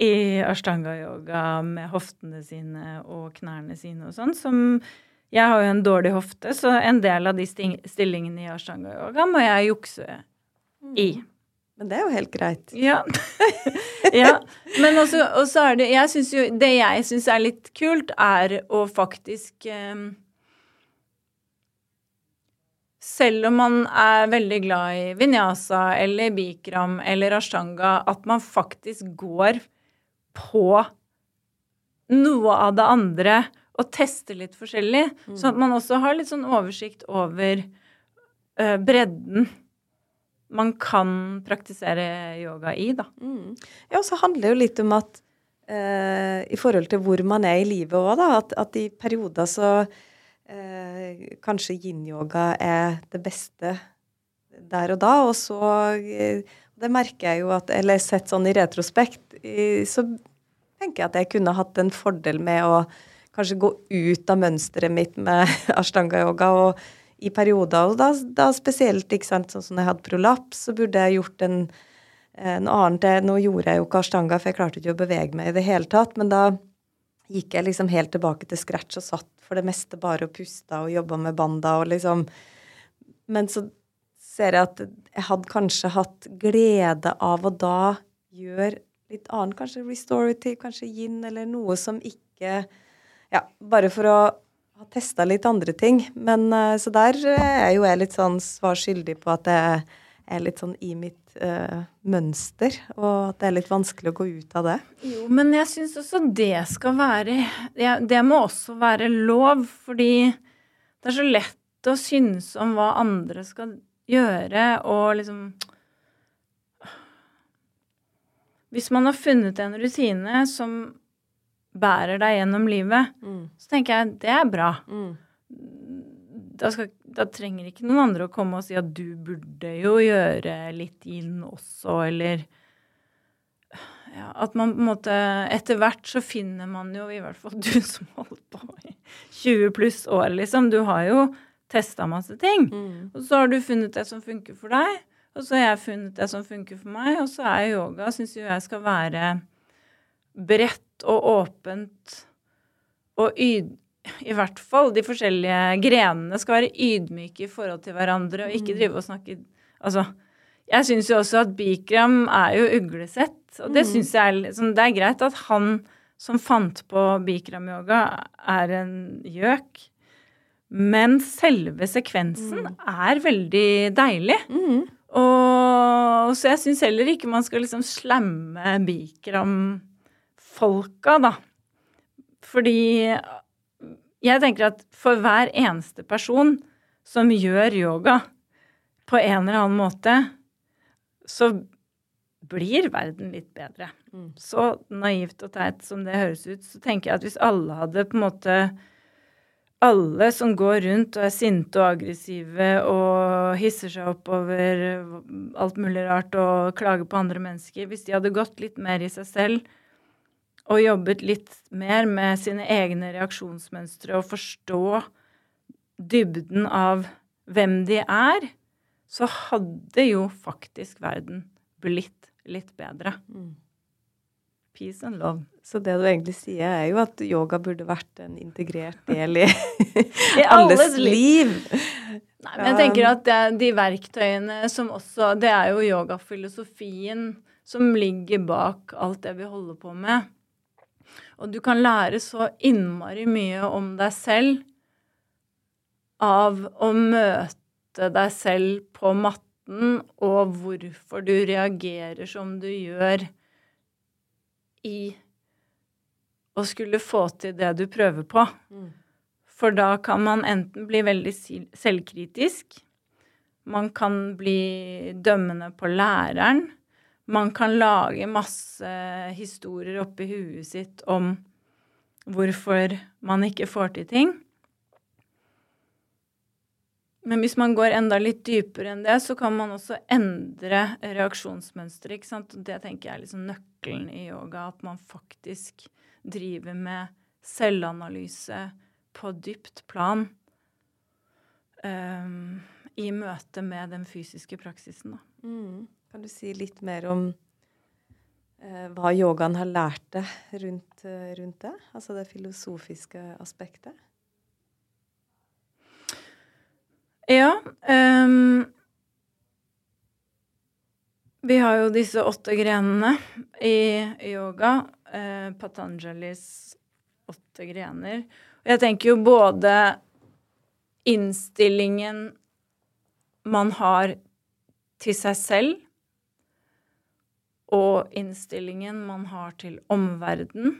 i ashtanga-yoga med hoftene sine og knærne sine og sånn, som Jeg har jo en dårlig hofte, så en del av de stillingene i ashtanga-yoga må jeg jukse i. Men det er jo helt greit. Ja. ja. Men også, også er det jeg synes jo, Det jeg syns er litt kult, er å faktisk um, selv om man er veldig glad i vinyasa eller bikram eller ashtanga, at man faktisk går på noe av det andre og tester litt forskjellig. Mm. Sånn at man også har litt sånn oversikt over uh, bredden man kan praktisere yoga i, da. Mm. Ja, og så handler det jo litt om at eh, i forhold til hvor man er i livet òg, da, at, at, i perioder så eh, kanskje yin-yoga er det beste der og da, og så det merker jeg jo at Eller sett sånn i retrospekt, så tenker jeg at jeg kunne hatt en fordel med å kanskje gå ut av mønsteret mitt med ashtanga-yoga. Og i perioder, og da, da, spesielt ikke sant, sånn som jeg hadde prolaps, så burde jeg gjort en, en annen Nå gjorde jeg jo ikke ashtanga, for jeg klarte ikke å bevege meg i det hele tatt. Men da gikk jeg liksom helt tilbake til scratch og satt for det meste bare og pusta og jobba med banda og liksom. Men så ser jeg at jeg hadde kanskje hatt glede av å da gjøre litt annet, kanskje restorative, kanskje yin, eller noe som ikke Ja, bare for å ha testa litt andre ting. Men uh, så der er jo jeg litt sånn svar skyldig på at jeg er litt sånn i mitt uh, mønster, og at det er litt vanskelig å gå ut av det. Jo, men jeg syns også det skal være ja, Det må også være lov, fordi det er så lett å synes om hva andre skal gjøre, og liksom hvis man har funnet en rutine som bærer deg gjennom livet, mm. så tenker jeg det er bra. Mm. Da, skal, da, trenger ikke noen andre å komme og si at du burde jo gjøre litt inn også, eller ja, At man på en måte Etter hvert så finner man jo, i hvert fall du som holdt på i 20 pluss år, liksom Du har jo testa masse ting. Mm. Og så har du funnet det som funker for deg. Og så har jeg funnet det som funker for meg, og så er yoga syns jo jeg skal være bredt og åpent og yd... I hvert fall de forskjellige grenene skal være ydmyke i forhold til hverandre, og ikke drive og snakke Altså, jeg syns jo også at Bikram er jo uglesett, og det syns jeg er liksom, Det er greit at han som fant på Bikram-yoga, er en gjøk. Men selve sekvensen er veldig deilig. Og så jeg syns heller ikke man skal liksom slamme Bikram-folka, da. Fordi jeg tenker at for hver eneste person som gjør yoga på en eller annen måte, så blir verden litt bedre. Så naivt og teit som det høres ut, så tenker jeg at hvis alle hadde på en måte alle som går rundt og er sinte og aggressive og hisser seg opp over alt mulig rart og klager på andre mennesker, hvis de hadde gått litt mer i seg selv og jobbet litt mer med sine egne reaksjonsmønstre og forstå dybden av hvem de er, så hadde jo faktisk verden blitt litt bedre. Peace and love. Så det du egentlig sier, er jo at yoga burde vært en integrert del i, I alles liv. Nei, men jeg tenker at det, de verktøyene som også Det er jo yogafilosofien som ligger bak alt det vi holder på med. Og du kan lære så innmari mye om deg selv av å møte deg selv på matten, og hvorfor du reagerer som du gjør i å skulle få til det du prøver på. For da kan man enten bli veldig selvkritisk, man kan bli dømmende på læreren, man kan lage masse historier oppi huet sitt om hvorfor man ikke får til ting. Men hvis man går enda litt dypere enn det, så kan man også endre reaksjonsmønsteret. Det tenker jeg er liksom nøkkelen i yoga, at man faktisk driver med selvanalyse på dypt plan um, i møte med den fysiske praksisen. Da. Kan du si litt mer om eh, hva yogaen har lært deg rundt, eh, rundt det? Altså det filosofiske aspektet? Ja. Um, vi har jo disse åtte grenene i yoga. eh, Patanjalis åtte grener. Jeg tenker jo både innstillingen man har til seg selv, og innstillingen man har til omverdenen,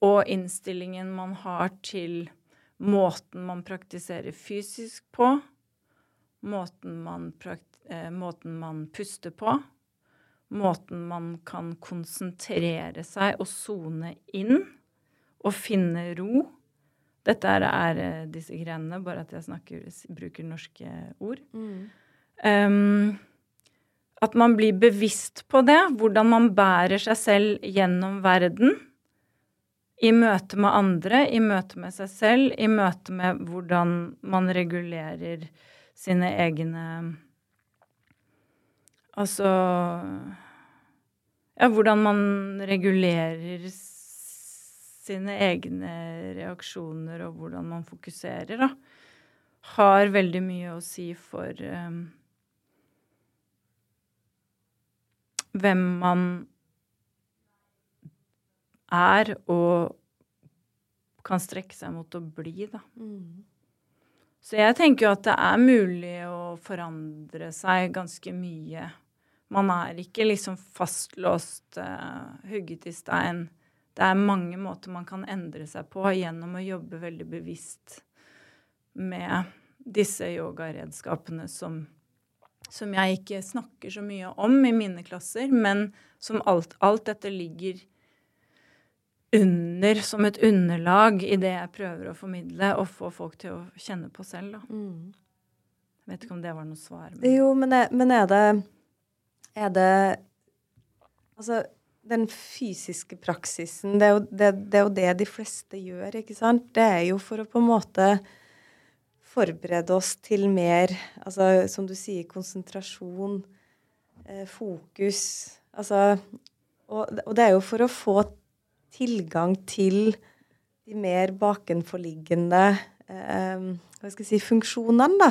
og innstillingen man har til måten man praktiserer fysisk på, måten man, eh, måten man puster på, måten man kan konsentrere seg og sone inn. Og finne ro. Dette er, er eh, disse grenene, bare at jeg snakker, bruker norske ord. Um, at man blir bevisst på det, hvordan man bærer seg selv gjennom verden i møte med andre, i møte med seg selv, i møte med hvordan man regulerer sine egne Altså Ja, hvordan man regulerer sine egne reaksjoner, og hvordan man fokuserer, da, har veldig mye å si for um, hvem man er og kan strekke seg mot å bli, da. Så jeg tenker jo at det er mulig å forandre seg ganske mye. Man er ikke liksom fastlåst, uh, hugget i stein. Det er mange måter man kan endre seg på gjennom å jobbe veldig bevisst med disse yogaredskapene som, som jeg ikke snakker så mye om i mine klasser, men som alt, alt dette ligger under som et underlag i det jeg prøver å formidle og få folk til å kjenne på selv. Da. Jeg vet ikke om det var noe svar. Men... Jo, men er, men er det Er det Altså, den fysiske praksisen, det er, jo, det, det er jo det de fleste gjør, ikke sant? Det er jo for å på en måte forberede oss til mer, altså som du sier, konsentrasjon, eh, fokus. Altså og, og det er jo for å få tilgang til de mer bakenforliggende eh, hva skal jeg si, funksjonene, da.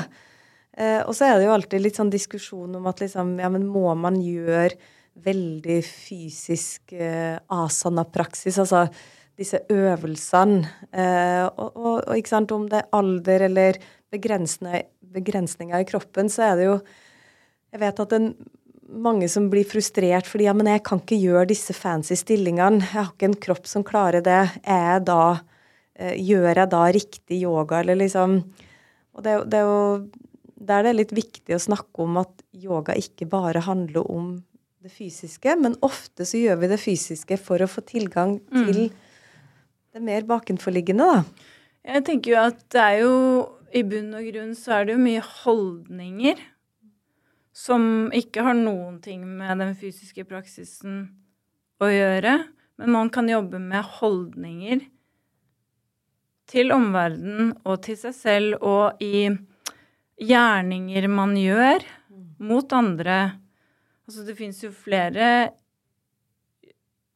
Eh, og så er det jo alltid litt sånn diskusjon om at liksom, ja, men må man gjøre veldig fysisk eh, asana-praksis, altså disse øvelsene. Eh, og, og, og, ikke sant, om det er alder eller begrensninger i kroppen, så er det jo Jeg vet at en mange som blir frustrert fordi ja, men jeg kan ikke gjøre disse fancy stillingene. Jeg har ikke en kropp som klarer det. Er jeg da, eh, gjør jeg da riktig yoga, eller liksom Og det, det er jo der det er litt viktig å snakke om at yoga ikke bare handler om det fysiske, men ofte så gjør vi det fysiske for å få tilgang mm. til mm. Det mer bakenforliggende, da. Jeg tenker jo at det er jo i bunn og grunn så er det jo mye holdninger som ikke har noen ting med den fysiske praksisen å gjøre. Men man kan jobbe med holdninger til omverdenen og til seg selv og i gjerninger man gjør mot andre. Altså det fins jo flere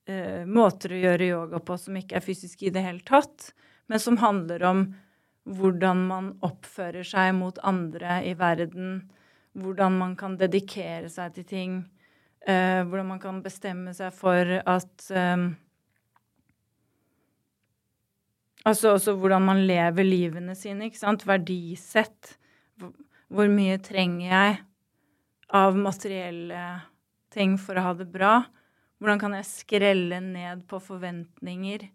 eh, måter å gjøre yoga på som ikke er fysiske i det hele tatt, men som handler om hvordan man oppfører seg mot andre i verden hvordan man kan dedikere seg til ting. eh, hvordan man kan bestemme seg for at eh, Altså også hvordan man lever livene sine. ikke sant? Verdisett. Hvor mye trenger jeg av materielle ting for å ha det bra? Hvordan kan jeg skrelle ned på forventninger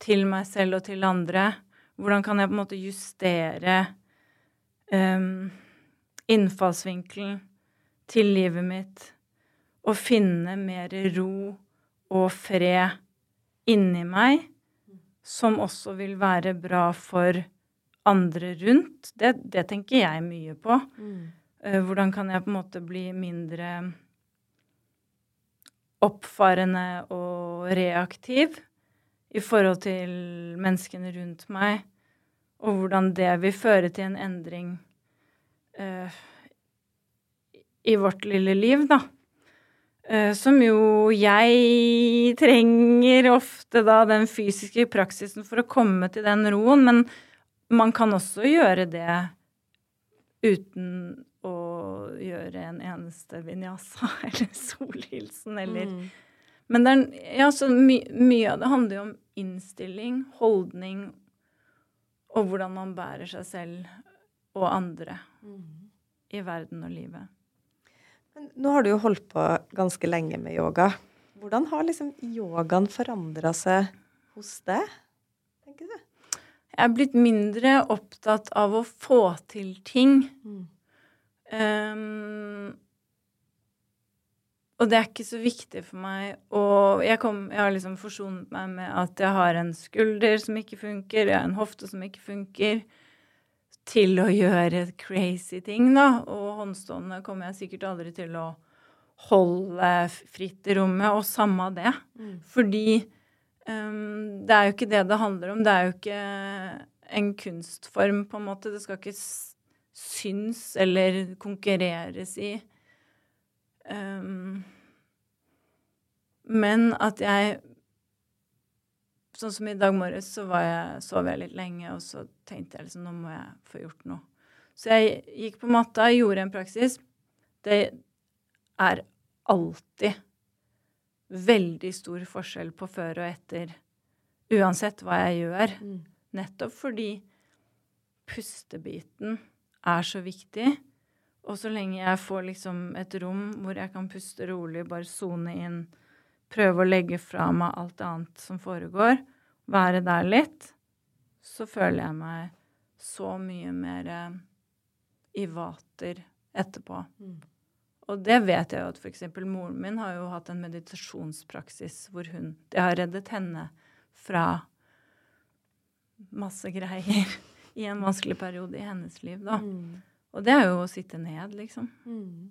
til meg selv og til andre? Hvordan kan jeg på en måte justere um, innfallsvinkelen til livet mitt og finne mer ro og fred inni meg, som også vil være bra for andre rundt. Det, det tenker jeg mye på. Mm. Uh, hvordan kan jeg på en måte bli mindre oppfarende og reaktiv i forhold til menneskene rundt meg, og hvordan det vil føre til en endring uh, i vårt lille liv, da. Uh, som jo jeg trenger ofte da den fysiske praksisen for å komme til den roen, men man kan også gjøre det uten gjøre en eneste vinyasa eller solhilsen eller mm. Men er, ja, så my, mye av det handler jo om innstilling, holdning og hvordan man bærer seg selv og andre mm. i verden og livet. Men nå har du jo holdt på ganske lenge med yoga. Hvordan har liksom yogaen forandra seg hos deg, tenker du? Jeg er blitt mindre opptatt av å få til ting. Mm. Um, og det er ikke så viktig for meg. Og jeg, kom, jeg, har liksom forsonet meg med at jeg har en skulder som ikke funker, jeg har en hofte som ikke funker til å gjøre crazy ting, da. Og håndstående kommer jeg sikkert aldri til å holde fritt i rommet, og samme av det. Mm. Fordi um, det er jo ikke det det handler om. Det er jo ikke en kunstform, på en måte. Det skal ikke syns eller konkurreres i. Um, men at jeg Sånn som i dag morges så jeg, sov jeg litt lenge, og så tenkte jeg liksom nå må jeg få gjort noe. Så jeg gikk på matta, gjorde en praksis. Det er alltid veldig stor forskjell på før og etter, uansett hva jeg gjør. Mm. Nettopp fordi pustebiten er så viktig. Og så lenge jeg får liksom et rom hvor jeg kan puste rolig, bare sone inn, prøve å legge fra meg alt annet som foregår, være der litt, så føler jeg meg så mye mer eh, i vater etterpå. Mm. Og det vet jeg jo at f.eks. moren min har jo hatt en meditasjonspraksis hvor hun Det har reddet henne fra masse greier i en vanskelig periode i hennes liv, da. Mm. Og det er jo å sitte ned, liksom. Mm.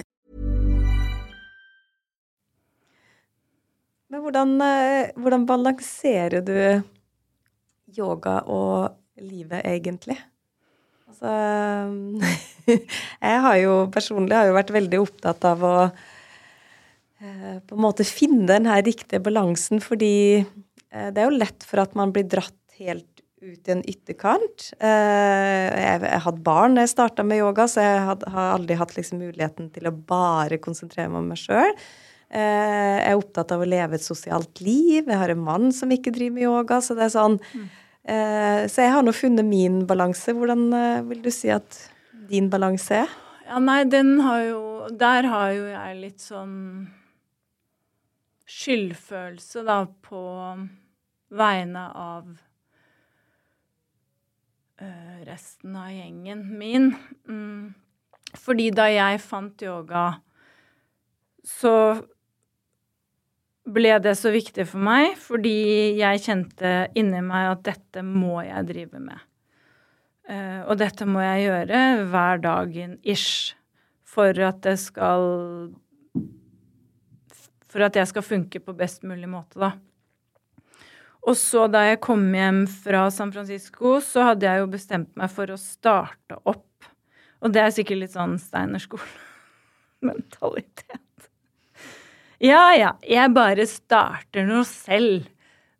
Men hvordan, eh, hvordan balanserer du yoga og livet, egentlig? Altså Jeg har jo personlig har jo vært veldig opptatt av å eh, på en måte finne den her riktige balansen, fordi eh, det er jo lett for at man blir dratt helt ut i en ytterkant. Jeg hadde barn da jeg starta med yoga, så jeg har aldri hatt liksom muligheten til å bare konsentrere meg om meg sjøl. Eh, jeg er opptatt av å leve et sosialt liv. Jeg har en mann som ikke driver med yoga. Så det er sånn Mm. Så jeg har nå funnet min balanse. Hvordan eh, vil du si at din balanse er? Ja, nei, den har jo Der har jo jeg litt sånn skyldfølelse, da, på vegne av resten av gjengen min. Mm. Fordi da jeg fant yoga, så ble det så viktig for meg, fordi jeg kjente inni meg at dette må jeg drive med. Uh, og dette må jeg gjøre hver dagen ish for at det skal For at jeg skal funke på best mulig måte, da. Og så da jeg kom hjem fra San Francisco, så hadde jeg jo bestemt meg for å starte opp. Og det er sikkert litt sånn Steinerskolen-mentalitet. Ja ja, jeg bare starter noe selv.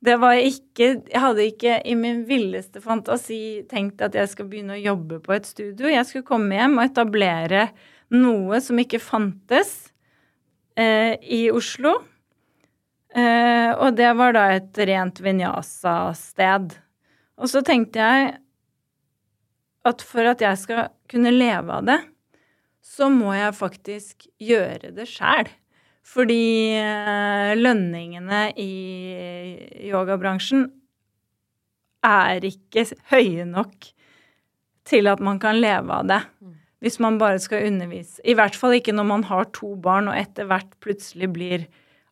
Det var ikke Jeg hadde ikke i min villeste fantasi tenkt at jeg skal begynne å jobbe på et studio. Jeg skulle komme hjem og etablere noe som ikke fantes eh, i Oslo. Eh, og det var da et rent vinyasa-sted. Og så tenkte jeg at for at jeg skal kunne leve av det, så må jeg faktisk gjøre det sjæl. Fordi eh, lønningene i yogabransjen er ikke høye nok til at man kan leve av det. Hvis man bare skal undervise. I hvert fall ikke når man har to barn og etter hvert plutselig blir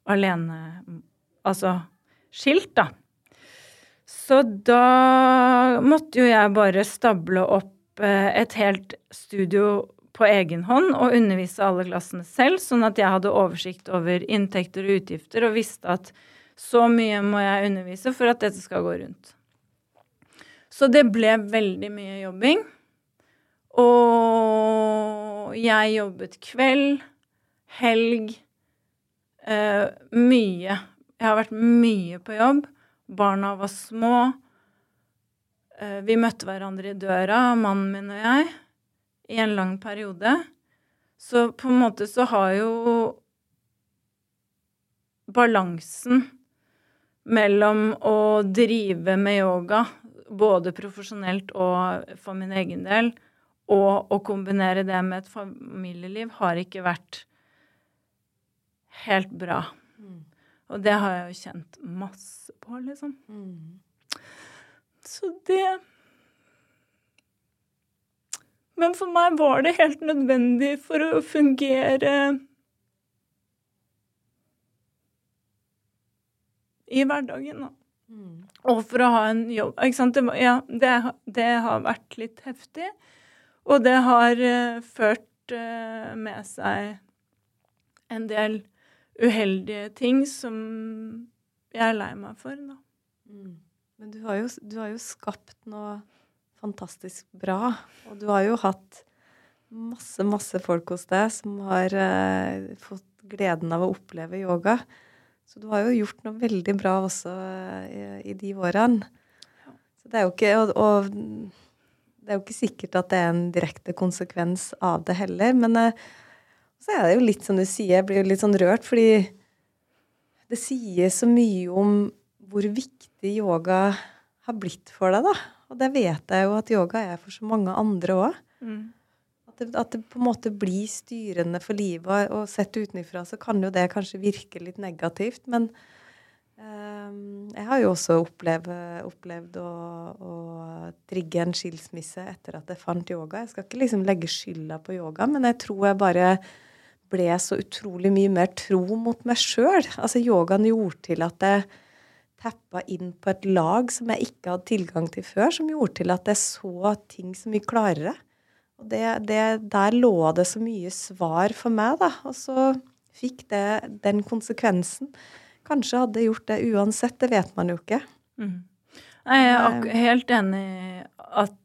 alene Altså skilt, da. Så da måtte jo jeg bare stable opp eh, et helt studio på egen hånd og undervise alle klassene selv, sånn at jeg hadde oversikt over inntekter og utgifter og visste at så mye må jeg undervise for at dette skal gå rundt. Så det ble veldig mye jobbing. Og jeg jobbet kveld, helg, eh, mye. Jeg har vært mye på jobb. Barna var små. Eh, vi møtte hverandre i døra, mannen min og jeg i en lang periode. Så på en måte så har jo balansen mellom å drive med yoga, både profesjonelt og for min egen del, og å kombinere det med et familieliv, har ikke vært helt bra. Mm. Og det har jeg jo kjent masse på, liksom. Mm. Så det men for meg var det helt nødvendig for å fungere i hverdagen, da. Mm. Og for å ha en jobb. Det, ja, det, det, har vært litt heftig. Og det har uh, ført uh, med seg en del uheldige ting som jeg er lei meg for, da. Mm. Men du har, jo, du har jo skapt noe fantastisk bra. Og du har jo hatt masse, masse folk hos deg som har uh, fått gleden av å oppleve yoga. Så du har jo gjort noe veldig bra også uh, i, de årene. Så det er jo ikke og, og, det er jo ikke sikkert at det er en direkte konsekvens av det heller. Men uh, så er det jo litt som du sier, jeg blir jo litt sånn rørt, fordi det sier så mye om hvor viktig yoga har blitt for deg, da. Og det vet jeg jo at yoga er for så mange andre òg. Mm. At At det, på en måte blir styrende for livet. Og, sett utenfra så kan jo det kanskje virke litt negativt, men um, jeg har jo også opplevd, opplevd å, å, trigge en skilsmisse etter at jeg fant yoga. Jeg skal ikke liksom legge skylda på yoga, men jeg tror jeg bare ble så utrolig mye mer tro mot meg sjøl. Altså, yogaen gjorde til at jeg tappa inn på et lag som jeg ikke hadde tilgang til før, som gjorde til at jeg så ting så mye klarere. Og det, det, der lå det så mye svar for meg, da. Og så fikk det den konsekvensen. Kanskje hadde jeg gjort det uansett, det vet man jo ikke. Mm. Jeg er helt enig, at,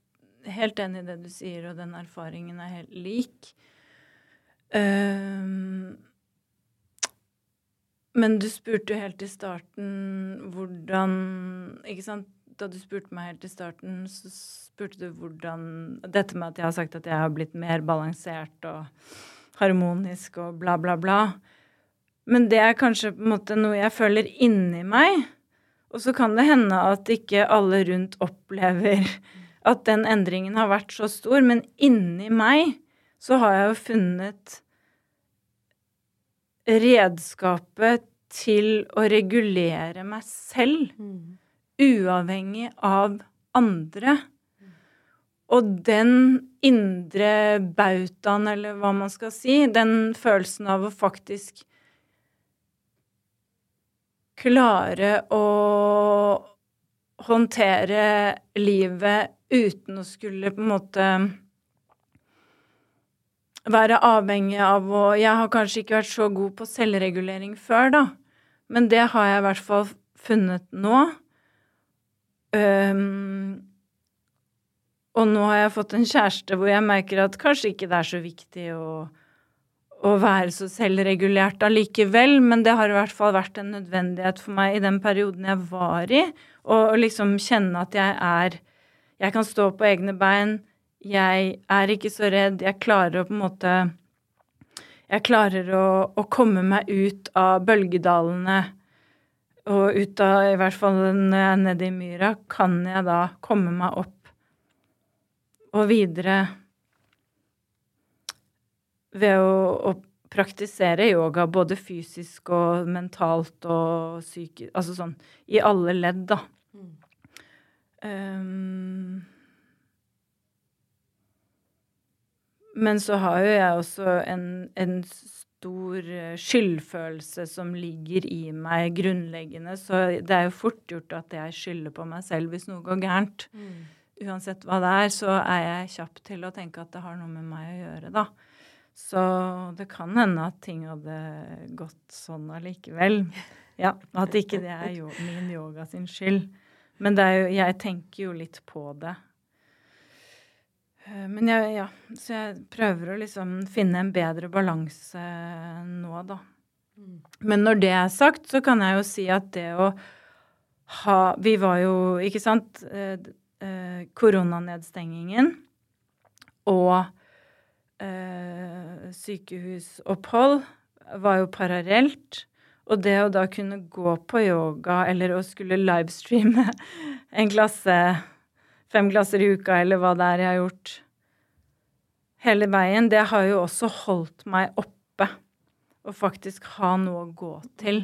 helt enig i det du sier, og den erfaringen er helt lik. Um, men du spurte jo helt i starten hvordan Ikke sant? Da du spurte meg helt i starten, så spurte du hvordan Dette med at jeg har sagt at jeg har blitt mer balansert og harmonisk og bla, bla, bla. Men det er kanskje på en måte noe jeg føler inni meg. Og så kan det hende at ikke alle rundt opplever at den endringen har vært så stor, men inni meg så har jeg jo funnet redskapet til å regulere meg selv, uavhengig av andre. Og den indre bautaen, eller hva man skal si, den følelsen av å faktisk klare å håndtere livet uten å skulle på en måte være avhengig av å Jeg har kanskje ikke vært så god på selvregulering før, da. Men det har jeg i hvert fall funnet nå. Um, og nå har jeg fått en kjæreste hvor jeg merker at kanskje ikke det er så viktig å, å være så selvregulert allikevel, men det har i hvert fall vært en nødvendighet for meg i den perioden jeg var i, å liksom kjenne at jeg er Jeg kan stå på egne bein jeg er ikke så redd. Jeg klarer å på en måte Jeg klarer å, å komme meg ut av bølgedalene. Og ut av, i hvert fall når jeg er nede i myra, kan jeg da komme meg opp og videre ved å, å praktisere yoga både fysisk og mentalt og psykisk Altså sånn i alle ledd, da. Mm. Um, Men så har jo jeg også en, en stor eh, skyldfølelse som ligger i meg grunnleggende, så det er jo fort gjort at jeg skylder på meg selv hvis noe går gærent. Mm. Uansett hva det er, så er jeg kjapp til å tenke at det har noe med meg å gjøre, da. Så det kan hende at ting hadde gått sånn allikevel. Ja, At ikke det er min yoga sin skyld. Men jo, jeg tenker jo litt på det. Eh, men jeg, ja, så jeg prøver å liksom finne en bedre balanse nå, da. Mm. Men når det er sagt, så kan jeg jo si at det å ha Vi var jo, ikke sant, eh, eh, koronanedstengingen og eh, sykehusopphold var jo parallelt. Og det å da kunne gå på yoga eller å skulle livestreame en klasse fem klasser i uka, eller hva det er jeg har gjort hele veien, det har jo også holdt meg oppe. Å faktisk ha noe å gå til.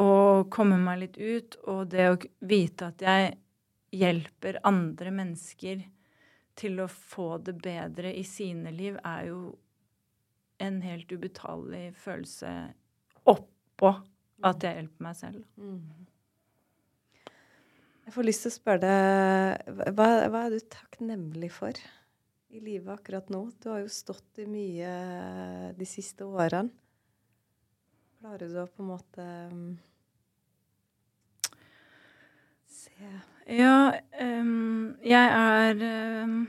Og komme meg litt ut. Og det å vite at jeg hjelper andre mennesker til å få det bedre i sine liv, er jo en helt ubetalelig følelse oppå at jeg hjelper meg selv. Mm. Jeg får lyst til å spørre deg, hva, hva, er du takknemlig for i livet akkurat nå? Du har jo stått i mye de siste årene. Klarer du å på en måte um, se Ja, um, jeg er um,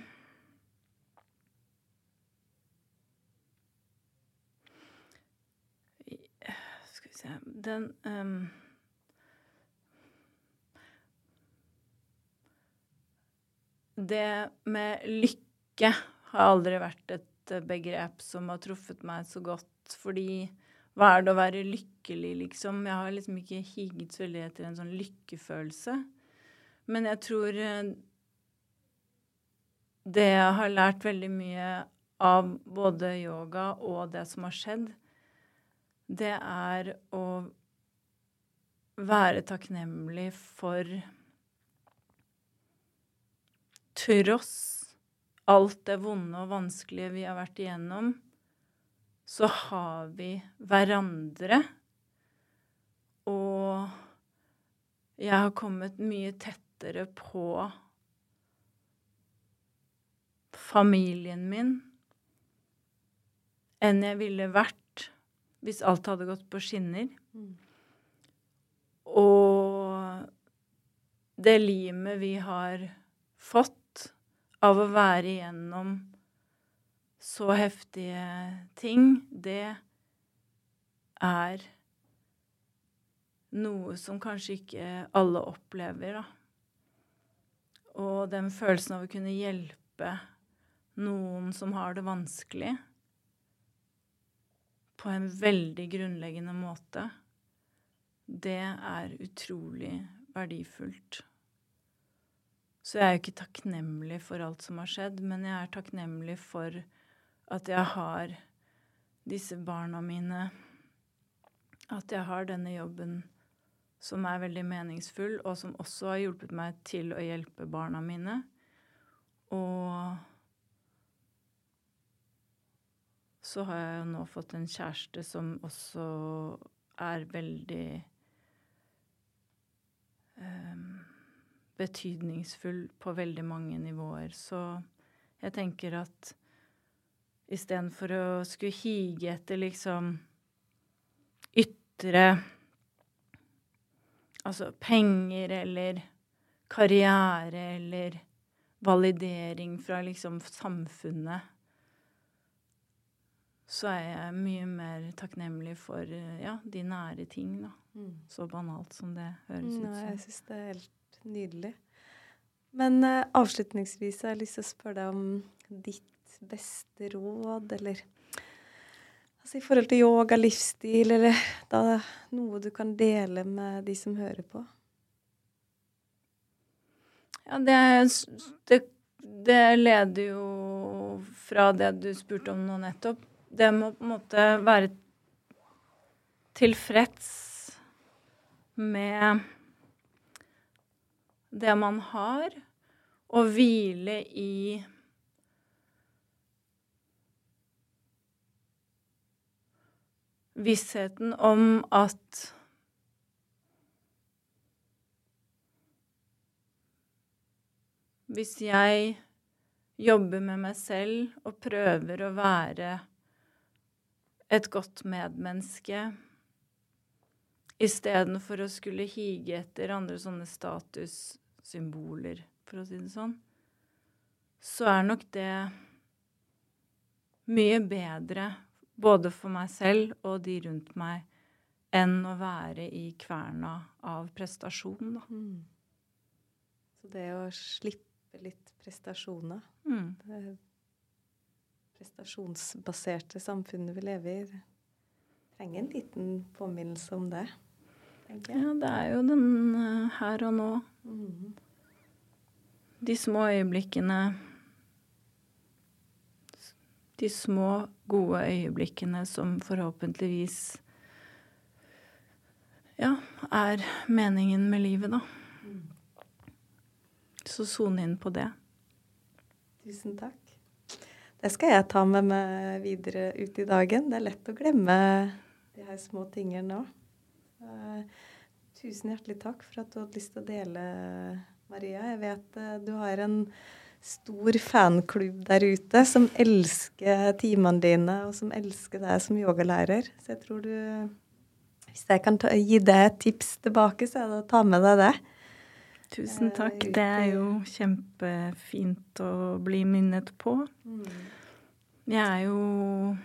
Skal vi se Den det med lykke har aldri vært et eh, begrep som har truffet meg så godt, fordi hva er det å være lykkelig, liksom? Jeg har liksom ikke higet så veldig etter en sånn lykkefølelse. Men jeg tror eh, det jeg har lært veldig mye av både yoga og det som har skjedd, det er å være takknemlig for Tross alt det vonde og vanskelige vi har vært igjennom, så har vi hverandre. Og jeg har kommet mye tettere på familien min enn jeg ville vært hvis alt hadde gått på skinner. Og det limet vi har fått av å være igjennom så heftige ting, det er noe som kanskje ikke alle opplever, da. Og den følelsen av å kunne hjelpe noen som har det vanskelig, på en veldig grunnleggende måte, det er utrolig verdifullt. Så jeg er jo ikke takknemlig for alt som har skjedd, men jeg er takknemlig for at jeg har disse barna mine, at jeg har denne jobben som er veldig meningsfull, og som også har hjulpet meg til å hjelpe barna mine. Og så har jeg jo nå fått en kjæreste som også er veldig um, betydningsfull på veldig mange nivåer. Så jeg tenker at istedenfor å skulle hige etter liksom ytre Altså penger eller karriere eller validering fra liksom samfunnet så er jeg mye mer takknemlig for ja, de nære ting, da. Mm. Så banalt som det høres ut som. Jeg syns det er helt nydelig. Men uh, avslutningsvis har jeg lyst til å spørre deg om ditt beste råd, eller altså i forhold til yoga, livsstil, eller da noe du kan dele med de som hører på? Ja, det, det, det leder jo fra det du spurte om nå nettopp det må på en måte være tilfreds med det man har, og hvile i vissheten om at hvis jeg jobber med meg selv og prøver å være et godt medmenneske istedenfor å skulle hige etter andre sånne statussymboler, for å si det sånn, så er nok det mye bedre både for meg selv og de rundt meg enn å være i kverna av prestasjon, da. Mm. Så det å slippe litt prestasjoner mm. det prestasjonsbaserte samfunnet vi lever i, trenger en liten påminnelse om det. Ja, det er jo den uh, her og nå. Mm. De små øyeblikkene De små, gode øyeblikkene som forhåpentligvis ja, er meningen med livet, da. Mm. Så sone inn på det. Tusen takk. Det skal jeg ta med meg videre ut i dagen. Det er lett å glemme de her små tingene nå. Uh, tusen hjertelig takk for at du hadde lyst til å dele, Maria. Jeg vet uh, du har en stor fanklubb der ute som elsker timene dine, og som elsker deg som yogalærer. Så jeg tror du Hvis jeg kan ta, gi deg et tips tilbake, så er det å ta med deg det. Tusen takk. Det er jo kjempefint å bli minnet på. Mm. Jeg er jo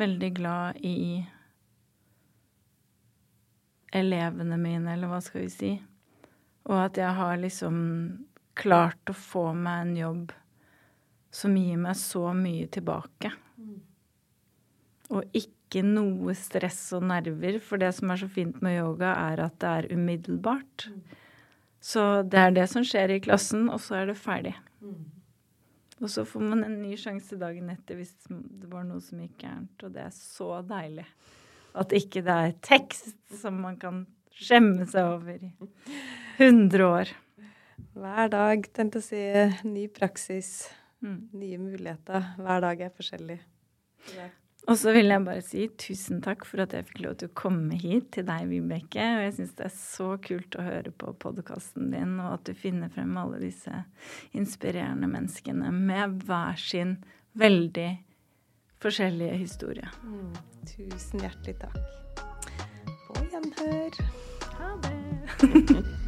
veldig glad i elevene mine, eller hva skal vi si. Og at jeg har liksom klart å få meg en jobb som gir meg så mye tilbake. Og ikke noe stress og nerver, for det som er så fint med yoga, er at det er umiddelbart. Så det er det som skjer i klassen, og så er det ferdig. Og så får man en ny sjanse dagen etter hvis det var noe som gikk gærent. Og det er så deilig. At ikke det er tekst som man kan skjemme seg over i 100 år. Hver dag, tenkte å si, ny praksis, Mm. nye muligheter. Hver dag er forskjellig. Ja. Og så vil jeg bare si tusen takk for at jeg fikk lov til å komme hit til deg, Vibeke. Og jeg syns det er så kult å høre på podkasten din, og at du finner frem alle disse inspirerende menneskene med hver sin veldig forskjellige historier. Mm. Tusen hjertelig takk. På gjenhør. Ha det.